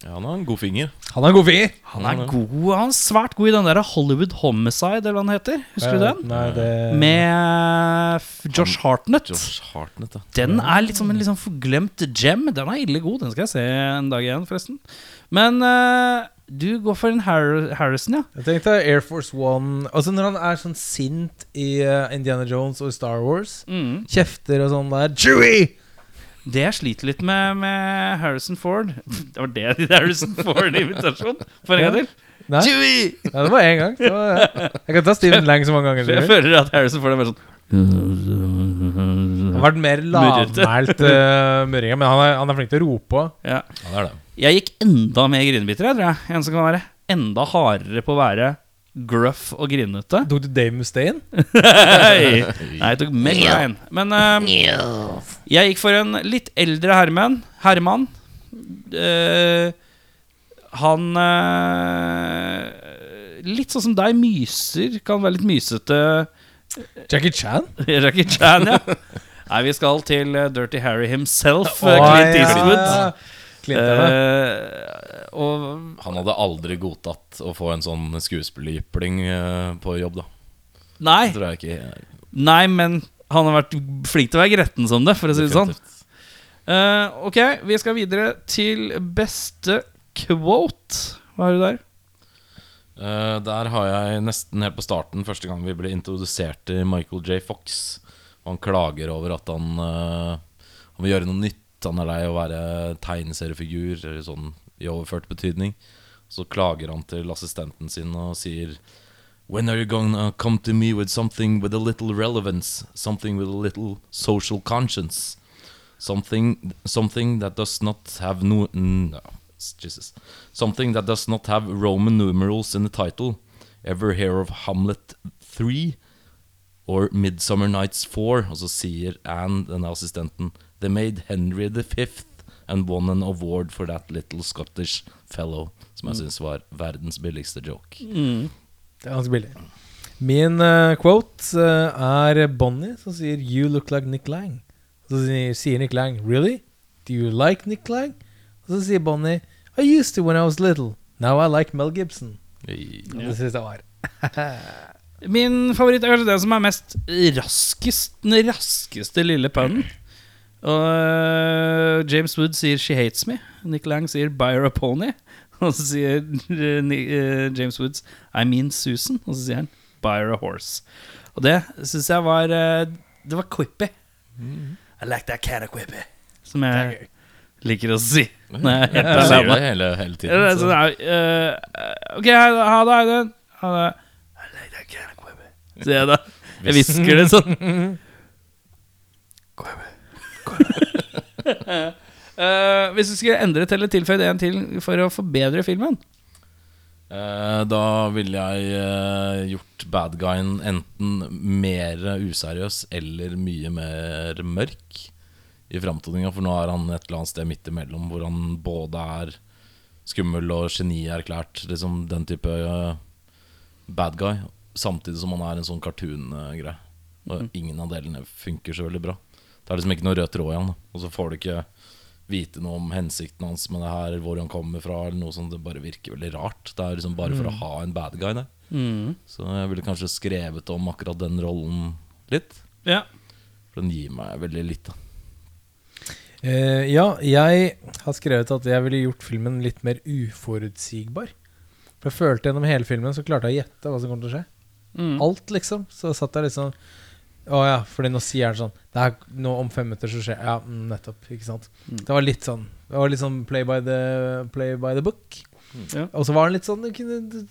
Speaker 2: Ja, han har en god finger.
Speaker 3: Han har en god finger.
Speaker 1: Han er god Han er svært god i den der Hollywood Homicide, eller hva den heter. Husker du den?
Speaker 3: Nei, det
Speaker 1: Med Josh Hartnett.
Speaker 2: Josh Hartnett, da.
Speaker 1: Den er liksom som en liksom forglemt gem. Den er ille god. Den skal jeg se en dag igjen, forresten. Men eh, du går for en Har Harrison, ja.
Speaker 3: Jeg tenkte Air Force One Altså Når han er sånn sint i uh, Indiana Jones og Star Wars,
Speaker 1: Mm.
Speaker 3: kjefter og sånn der Chewie!
Speaker 1: Det jeg sliter litt med med Harrison Ford Det var det din Harrison Ford-invitasjon. For en gang til.
Speaker 3: Nei,
Speaker 1: Chewie!
Speaker 3: ja, det var én gang. Var, jeg kan ta Steven Lang så mange ganger.
Speaker 1: Jeg føler at Harrison Ford er mer sånn
Speaker 3: Han har vært mer lavmælt uh, murringa, men han er, han er flink til å rope òg.
Speaker 1: ja.
Speaker 2: Ja, det det.
Speaker 1: Jeg gikk enda mer grinebiter, jeg, tror jeg. En som kan være enda hardere på å være gruff og grinete.
Speaker 3: Tok du Dave Mustaine?
Speaker 1: Nei, jeg tok Meg Ryan. Men eh, jeg gikk for en litt eldre herremann. Herman. Uh, han uh, Litt sånn som deg, myser. Kan være litt mysete.
Speaker 3: Jackie Chan?
Speaker 1: Jackie Chan, ja. Nei, vi skal til eh, Dirty Harry himself,
Speaker 3: oh,
Speaker 1: Clint
Speaker 3: ja.
Speaker 1: Eastwood.
Speaker 3: Clinterne.
Speaker 1: Eh, og
Speaker 2: Han hadde aldri godtatt å få en sånn skuespillerjypling på jobb, da.
Speaker 1: Nei,
Speaker 2: tror jeg ikke.
Speaker 1: nei, men han har vært flink til å være gretten som det, for å si det sånn. Eh, ok, vi skal videre til beste quote. Hva har du der?
Speaker 2: Uh, der har jeg nesten helt på starten, første gang vi ble introdusert til Michael J. Fox. Han klager over at han, eh, han vil gjøre noe nytt. Han er lei av å være tegneseriefigur, eller sånn i overført betydning. Så klager han til assistenten sin og sier When are you gonna come to me with something with a little relevance? Something with a little social conscience? Something, something that does not have no, mm, no, Jesus. Something that does not have Roman numerals in the title. Ever hear of Hamlet 3? Or Midsummer Nights 4? Og så sier Anne, denne assistenten, They made Henry the Fifth and won an award for that little Scottish fellow. Som jeg syns var verdens billigste joke.
Speaker 3: Det er ganske billig. Min uh, quote uh, er Bonnie som sier 'You look like Nick Lang'. Så sier, sier Nick Lang 'Really? Do you like Nick Lang?' Og så sier Bonnie 'I used to when I was little. Now I like Mel Gibson'.
Speaker 2: Yeah.
Speaker 3: Og Det synes jeg var
Speaker 1: Min favoritt er kanskje den som er mest raskest, den raskeste lille punnen. Og eh, James Wood sier 'She hates me'. Nick Lang sier 'Buy her a pony'. Og så sier eh, eh, James Woods 'I mean Susan'. Og så sier han 'Buy her a horse'. Og det syns jeg var Det var quippy. I like that kind of quippy. Som jeg liker å si. Nei, helt alene.
Speaker 2: hele, hele tiden.
Speaker 1: så.
Speaker 2: Så.
Speaker 1: ja, eh, ok, ha ha det, Aiden. Ha det. I like that kind of. Sier jeg da. Jeg hvisker det sånn. uh, hvis du skulle endret eller tilføyd en til for å forbedre filmen
Speaker 2: uh, da ville jeg uh, gjort bad guyen enten mer useriøs eller mye mer mørk i framtoninga. For nå er han et eller annet sted midt imellom, hvor han både er skummel og genierklært. Liksom den type bad guy. Samtidig som han er en sånn cartoon-greie. Og ingen av delene funker så veldig bra. Det er liksom ikke noe rød tråd i han. Og så får du ikke vite noe om hensikten hans med det her, hvor han kommer fra, eller noe sånt. Det bare virker veldig rart. Det er liksom bare for å ha en bad guy der. Så jeg ville kanskje skrevet om akkurat den rollen litt.
Speaker 1: Ja.
Speaker 2: For den gir meg veldig litt. da
Speaker 3: Eh, ja, jeg har skrevet at jeg ville gjort filmen litt mer uforutsigbar. For jeg følte gjennom hele filmen så klarte jeg å gjette hva som kommer til å skje.
Speaker 1: Mm.
Speaker 3: Alt, liksom. Så satt jeg liksom Å ja, fordi nå sier han sånn Det er nå om fem minutter så skjer Ja, mm, nettopp. Ikke sant.
Speaker 1: Mm.
Speaker 3: Det var litt sånn Det var litt sånn play by the, play by the book.
Speaker 1: Ja.
Speaker 3: Og så var han litt sånn Du kunne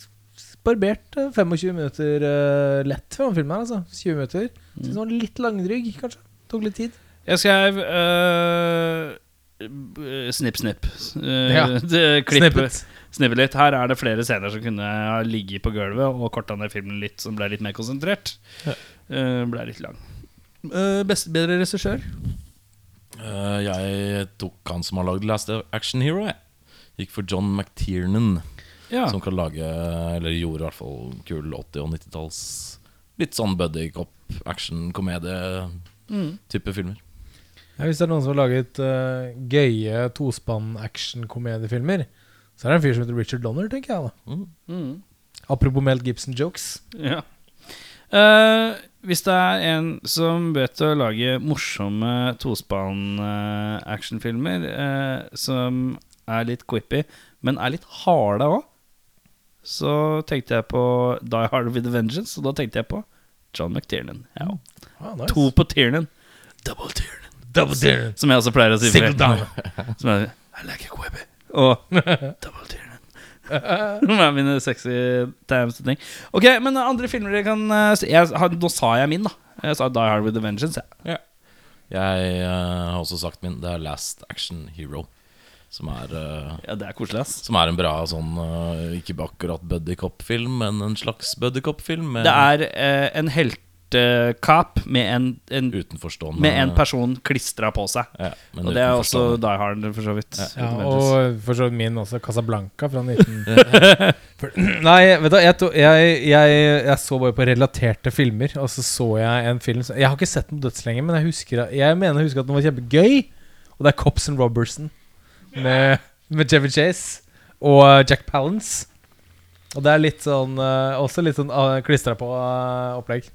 Speaker 3: barbert eh, 25 minutter uh, lett den filmen her, altså. 20 minutter. Synes den var litt langdrygg, kanskje. Tok litt tid.
Speaker 1: Jeg skrev uh, Snipp, snipp. Uh,
Speaker 3: Ja. Snippet.
Speaker 1: Snippe litt. Her er det flere scener som kunne ha ligget på gulvet og korta ned filmen litt, som ble litt mer konsentrert.
Speaker 2: Ja.
Speaker 1: Uh, ble litt lang. Uh, best, bedre regissør?
Speaker 2: Uh, jeg tok han som har lagd Last Action Hero. Jeg. Gikk for John McTiernan,
Speaker 1: Ja.
Speaker 2: som kan lage Eller gjorde i hvert fall kul 80- og 90-talls Litt sånn buddy cop, action, komedie-type filmer.
Speaker 3: Ja, hvis det er noen som har laget uh, gøye tospann-action-komediefilmer, så er det en fyr som heter Richard Donner, tenker jeg. da
Speaker 2: Mm.
Speaker 1: Mm.
Speaker 3: Apropos Mel Gibson-jokes.
Speaker 1: Ja. uh, hvis det er en som vet å lage morsomme tospann-actionfilmer uh, som er litt quippy, men er litt harde òg, så tenkte jeg på Die Hard with a Vengeance, og da tenkte jeg på John McTiernan. Ja.
Speaker 3: Ah, nice.
Speaker 1: To på Tiernan. Double Tiernan.
Speaker 3: Double Tiernan.
Speaker 1: Som jeg også pleier å si.
Speaker 3: Single down.
Speaker 1: Som er I like it quippy. Og Double Tiernan. Det er mine sexy times og ting. Ok, men andre filmer dere kan eh, se- jeg, Nå sa jeg min, da. Jeg sa Die Hard with a Vengeance. jeg.
Speaker 2: Jeg uh, har også sagt min. Det er Last Action Hero. Som er, uh,
Speaker 1: Ja, det er koselig, ass.
Speaker 2: som er en bra sånn uh, Ikke akkurat buddy cop-film, men en slags buddy cop-film.
Speaker 1: Det er en en heltekap med en, en,
Speaker 2: Utenforstående
Speaker 1: med en person klistra på seg.
Speaker 2: ja,
Speaker 1: Og det er også. Die Hard, for så vidt.
Speaker 2: Ja.
Speaker 3: Ja, og for så vidt min også, Casablanca fra 19... Nei, vet du, jeg, to, jeg, jeg, jeg så bare på relaterte filmer, og så så jeg en film som- Jeg har ikke sett den dødslenge, men jeg husker Jeg mener jeg husker at den var kjempegøy. Og det er Cops and Robertson med, med Jeffy Chase og uh, Jack Palance. Og det er litt sånn uh, også litt sånn uh, klistra på uh, opplegg.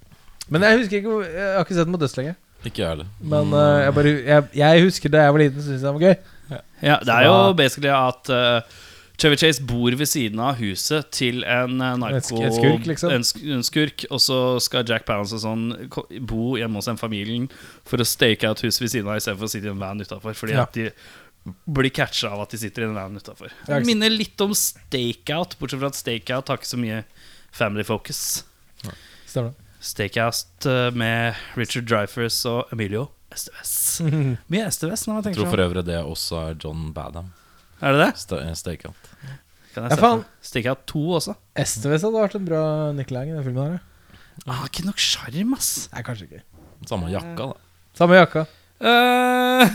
Speaker 3: Men jeg husker ikke Jeg har ikke sett den på dødslenge.
Speaker 2: Ikke jeg heller.
Speaker 3: Men uh, jeg, bare, jeg, jeg husker da jeg var liten, syntes jeg den var gøy.
Speaker 1: Ja, det er jo basically at uh, Chevy Chase bor ved siden av huset til en uh, narko...
Speaker 3: En skurk, liksom.
Speaker 1: En, en skurk, og så skal Jack Palance og sånn bo hjemme hos den familien for å stake out huset ved siden av istedenfor å sitte i en van utafor. Fordi
Speaker 3: Ja.
Speaker 1: at de blir catcha av at de sitter i en van utafor.
Speaker 3: Det.
Speaker 1: Minner litt om Stakeout, bortsett fra at Stakeout har ikke så mye family focus.
Speaker 3: Stemmer det.
Speaker 1: Stakeout uh, med Richard Dreyfus og Emilio Estevez. Mye Estevez når man
Speaker 2: Jeg
Speaker 1: tenker
Speaker 2: tror
Speaker 1: sånn.
Speaker 2: for øvrig det også er John Badham.
Speaker 1: Er det det?
Speaker 2: Sta- eh,
Speaker 1: Kan jeg se
Speaker 3: faen.
Speaker 1: for 2 også.
Speaker 3: Esteves hadde vært en bra Nicolai i den filmen her.
Speaker 1: Ah, ikke nok sjarm, ass.
Speaker 3: Nei, kanskje ikke.
Speaker 2: Samme jakka, da.
Speaker 3: Samme jakka.
Speaker 1: Eh,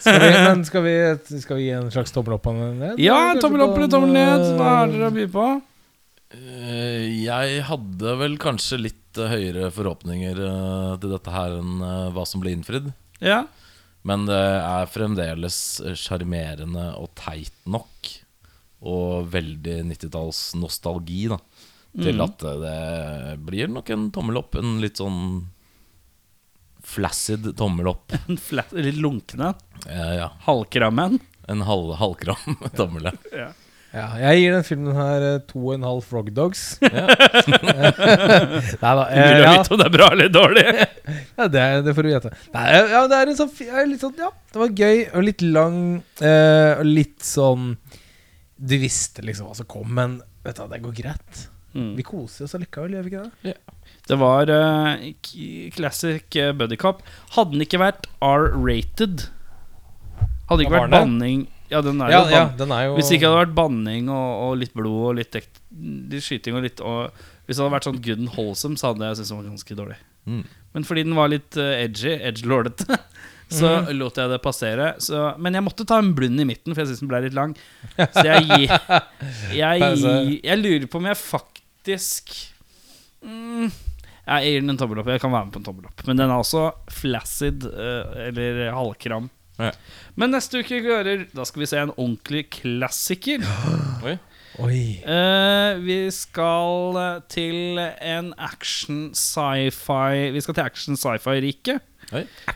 Speaker 3: Skal vi, men skal vi, skal vi gi en slags tommel opp og ned?
Speaker 1: ja, tommel opp eller tommel ned.
Speaker 3: eh,
Speaker 1: Hva har dere å by på?
Speaker 2: Eh, Jeg hadde vel kanskje litt eh, høyere forhåpninger eh, til dette her enn eh, hva som ble innfridd.
Speaker 1: Ja.
Speaker 2: Men det er fremdeles sjarmerende og teit nok. Og veldig 90-talls nostalgi, da. Til
Speaker 1: Mhm.
Speaker 2: at det blir nok en tommel opp. En litt sånn flaccid tommel opp.
Speaker 1: En flat, litt lunkne.
Speaker 2: Eh, ja.
Speaker 1: Halvkrammen.
Speaker 2: En halv, halvkram tommel. ja.
Speaker 3: Ja, jeg gir den filmen her eh, to og en halv Frog Dogs. Nei da. eh,
Speaker 1: Mulig å
Speaker 3: ja,
Speaker 1: vite om det er bra eller dårlig.
Speaker 3: ja, det, er- det får du vite. Nei, ja, det er en sånn, fi- ja, litt sånn Ja, det var gøy og litt lang. eh, og litt sånn Du visste liksom hva som kom, men vet du, hva, det går greit.
Speaker 1: Mm.
Speaker 3: Vi koser oss allikevel, gjør vi ikke det?
Speaker 1: Det var eh, k- classic uh, buddy cop. Hadde den ikke vært R-rated Hadde ikke
Speaker 3: Hva
Speaker 1: vært
Speaker 3: den?
Speaker 1: banning Ja, den er
Speaker 3: Ja,
Speaker 1: jo
Speaker 3: ja, den er jo
Speaker 1: Hvis det ikke hadde vært banning og, og litt blod og litt, ekt, litt skyting og litt og, Hvis det hadde vært sånn good and wholesome, så hadde jeg syntes den var ganske dårlig.
Speaker 2: Mm.
Speaker 1: Men fordi den var litt eh, edgy, edgelordete, så
Speaker 3: mm.
Speaker 1: lot jeg det passere. Så, men jeg måtte ta en blund i midten, for jeg syns den ble litt lang. Så jeg Jeg,
Speaker 3: Pause.
Speaker 1: jeg lurer på om jeg faktisk mm, Jeg gir den en tommel opp. Jeg kan være med på en tommel opp. Men den er også flaccid, eh, eller halvkram.
Speaker 2: Ja.
Speaker 1: Men neste uke, hører da skal vi se en ordentlig klassiker.
Speaker 2: Oi.
Speaker 3: Oi.
Speaker 1: Uh, vi skal eh, til en action sci-fi Vi skal til action sci-fi-riket.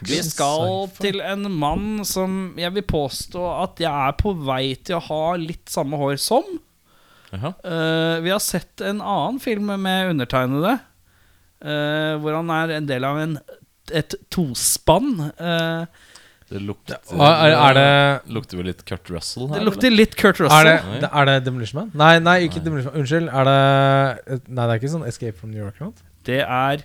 Speaker 1: Vi skal til en mann som jeg vil påstå at jeg er på vei til å ha litt samme hår som.
Speaker 2: Jaha.
Speaker 1: Eh, vi har sett en annen film med undertegnede, uh, hvor han er en del av en, et tospann. Eh,
Speaker 2: Det lukter,
Speaker 3: Er, er det
Speaker 2: lukter vel litt Kurt Russell her?
Speaker 1: det lukter litt Kurt Russell.
Speaker 3: Er det, er det Demolition Man? Nei, nei, ikke
Speaker 2: Nei.
Speaker 3: Demolition Man. Unnskyld. Er det Nei, det er ikke sånn Escape from New York? eller noe?
Speaker 1: Det er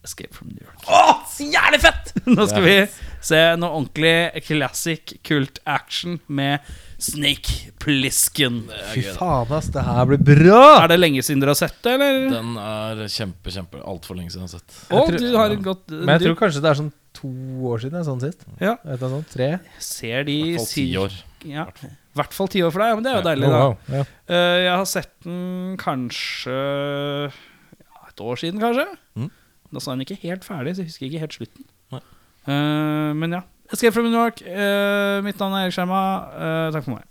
Speaker 1: Escape from New York.
Speaker 3: Å, så jævlig fett!
Speaker 1: Nå skal vi se noe ordentlig classic kult action med Snake Plisken.
Speaker 3: Fy faen, ass. Det her blir bra!
Speaker 1: Er det lenge siden dere har sett det, eller?
Speaker 2: Den er kjempe, kjempe altfor lenge siden jeg har sett.
Speaker 1: Å,
Speaker 3: tror-
Speaker 1: du har et godt
Speaker 3: Men jeg
Speaker 1: du
Speaker 3: tror kanskje det er sånn to år siden. Sånn sist.
Speaker 1: Ja.
Speaker 3: Et eller annet tre.
Speaker 1: Jeg ser de
Speaker 2: I hvert fall ti år.
Speaker 1: Ja. I hvert fall ti år for deg, men det er jo
Speaker 2: Ja.
Speaker 1: deilig,
Speaker 3: Oh,
Speaker 1: da.
Speaker 3: wow. ja.
Speaker 1: uh, jeg har sett den kanskje ja, et år siden, kanskje.
Speaker 2: Mm.
Speaker 1: Da sa den ikke helt ferdig, så jeg husker ikke helt slutten. Eh, men ja. Escape from New York. Uh, mitt navn er Erik Skjerma. Eh, takk for meg.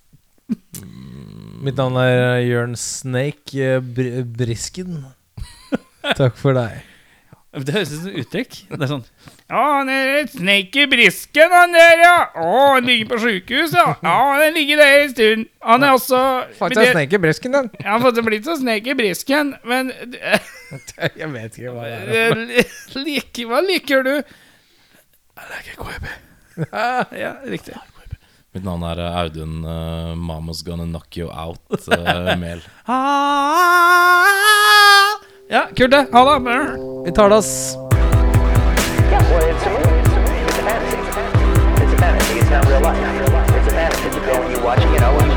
Speaker 3: Mitt navn er Jørn Snake Br Brisken. Takk for deg.
Speaker 1: Det høres ut som uttrykk. Det er sånn Ja, han er et snake i brisken, han der, ja. Å, han ligger på sjukehus, ja. Ja, han har ligget der en stund. Han er også Faktisk det-
Speaker 3: Snake i Brisken, den.
Speaker 1: Jeg har fått blitt så snake i brisken, men
Speaker 3: Jeg vet ikke hva det er.
Speaker 1: Eh, like, Hva liker du? Jeg liker KB. ja, riktig.
Speaker 2: Mitt navn er eh, Audun uh, Mama's Gonna Knock You Out uh, Mel.
Speaker 1: Ja, kult det. Ha det.
Speaker 3: Vi tar det, ass.
Speaker 4: Yeah, well, it's a movie. It's a. It's a fantasy. It's a fantasy. It's not real life. It's a fantasy. You go and you watch, you know,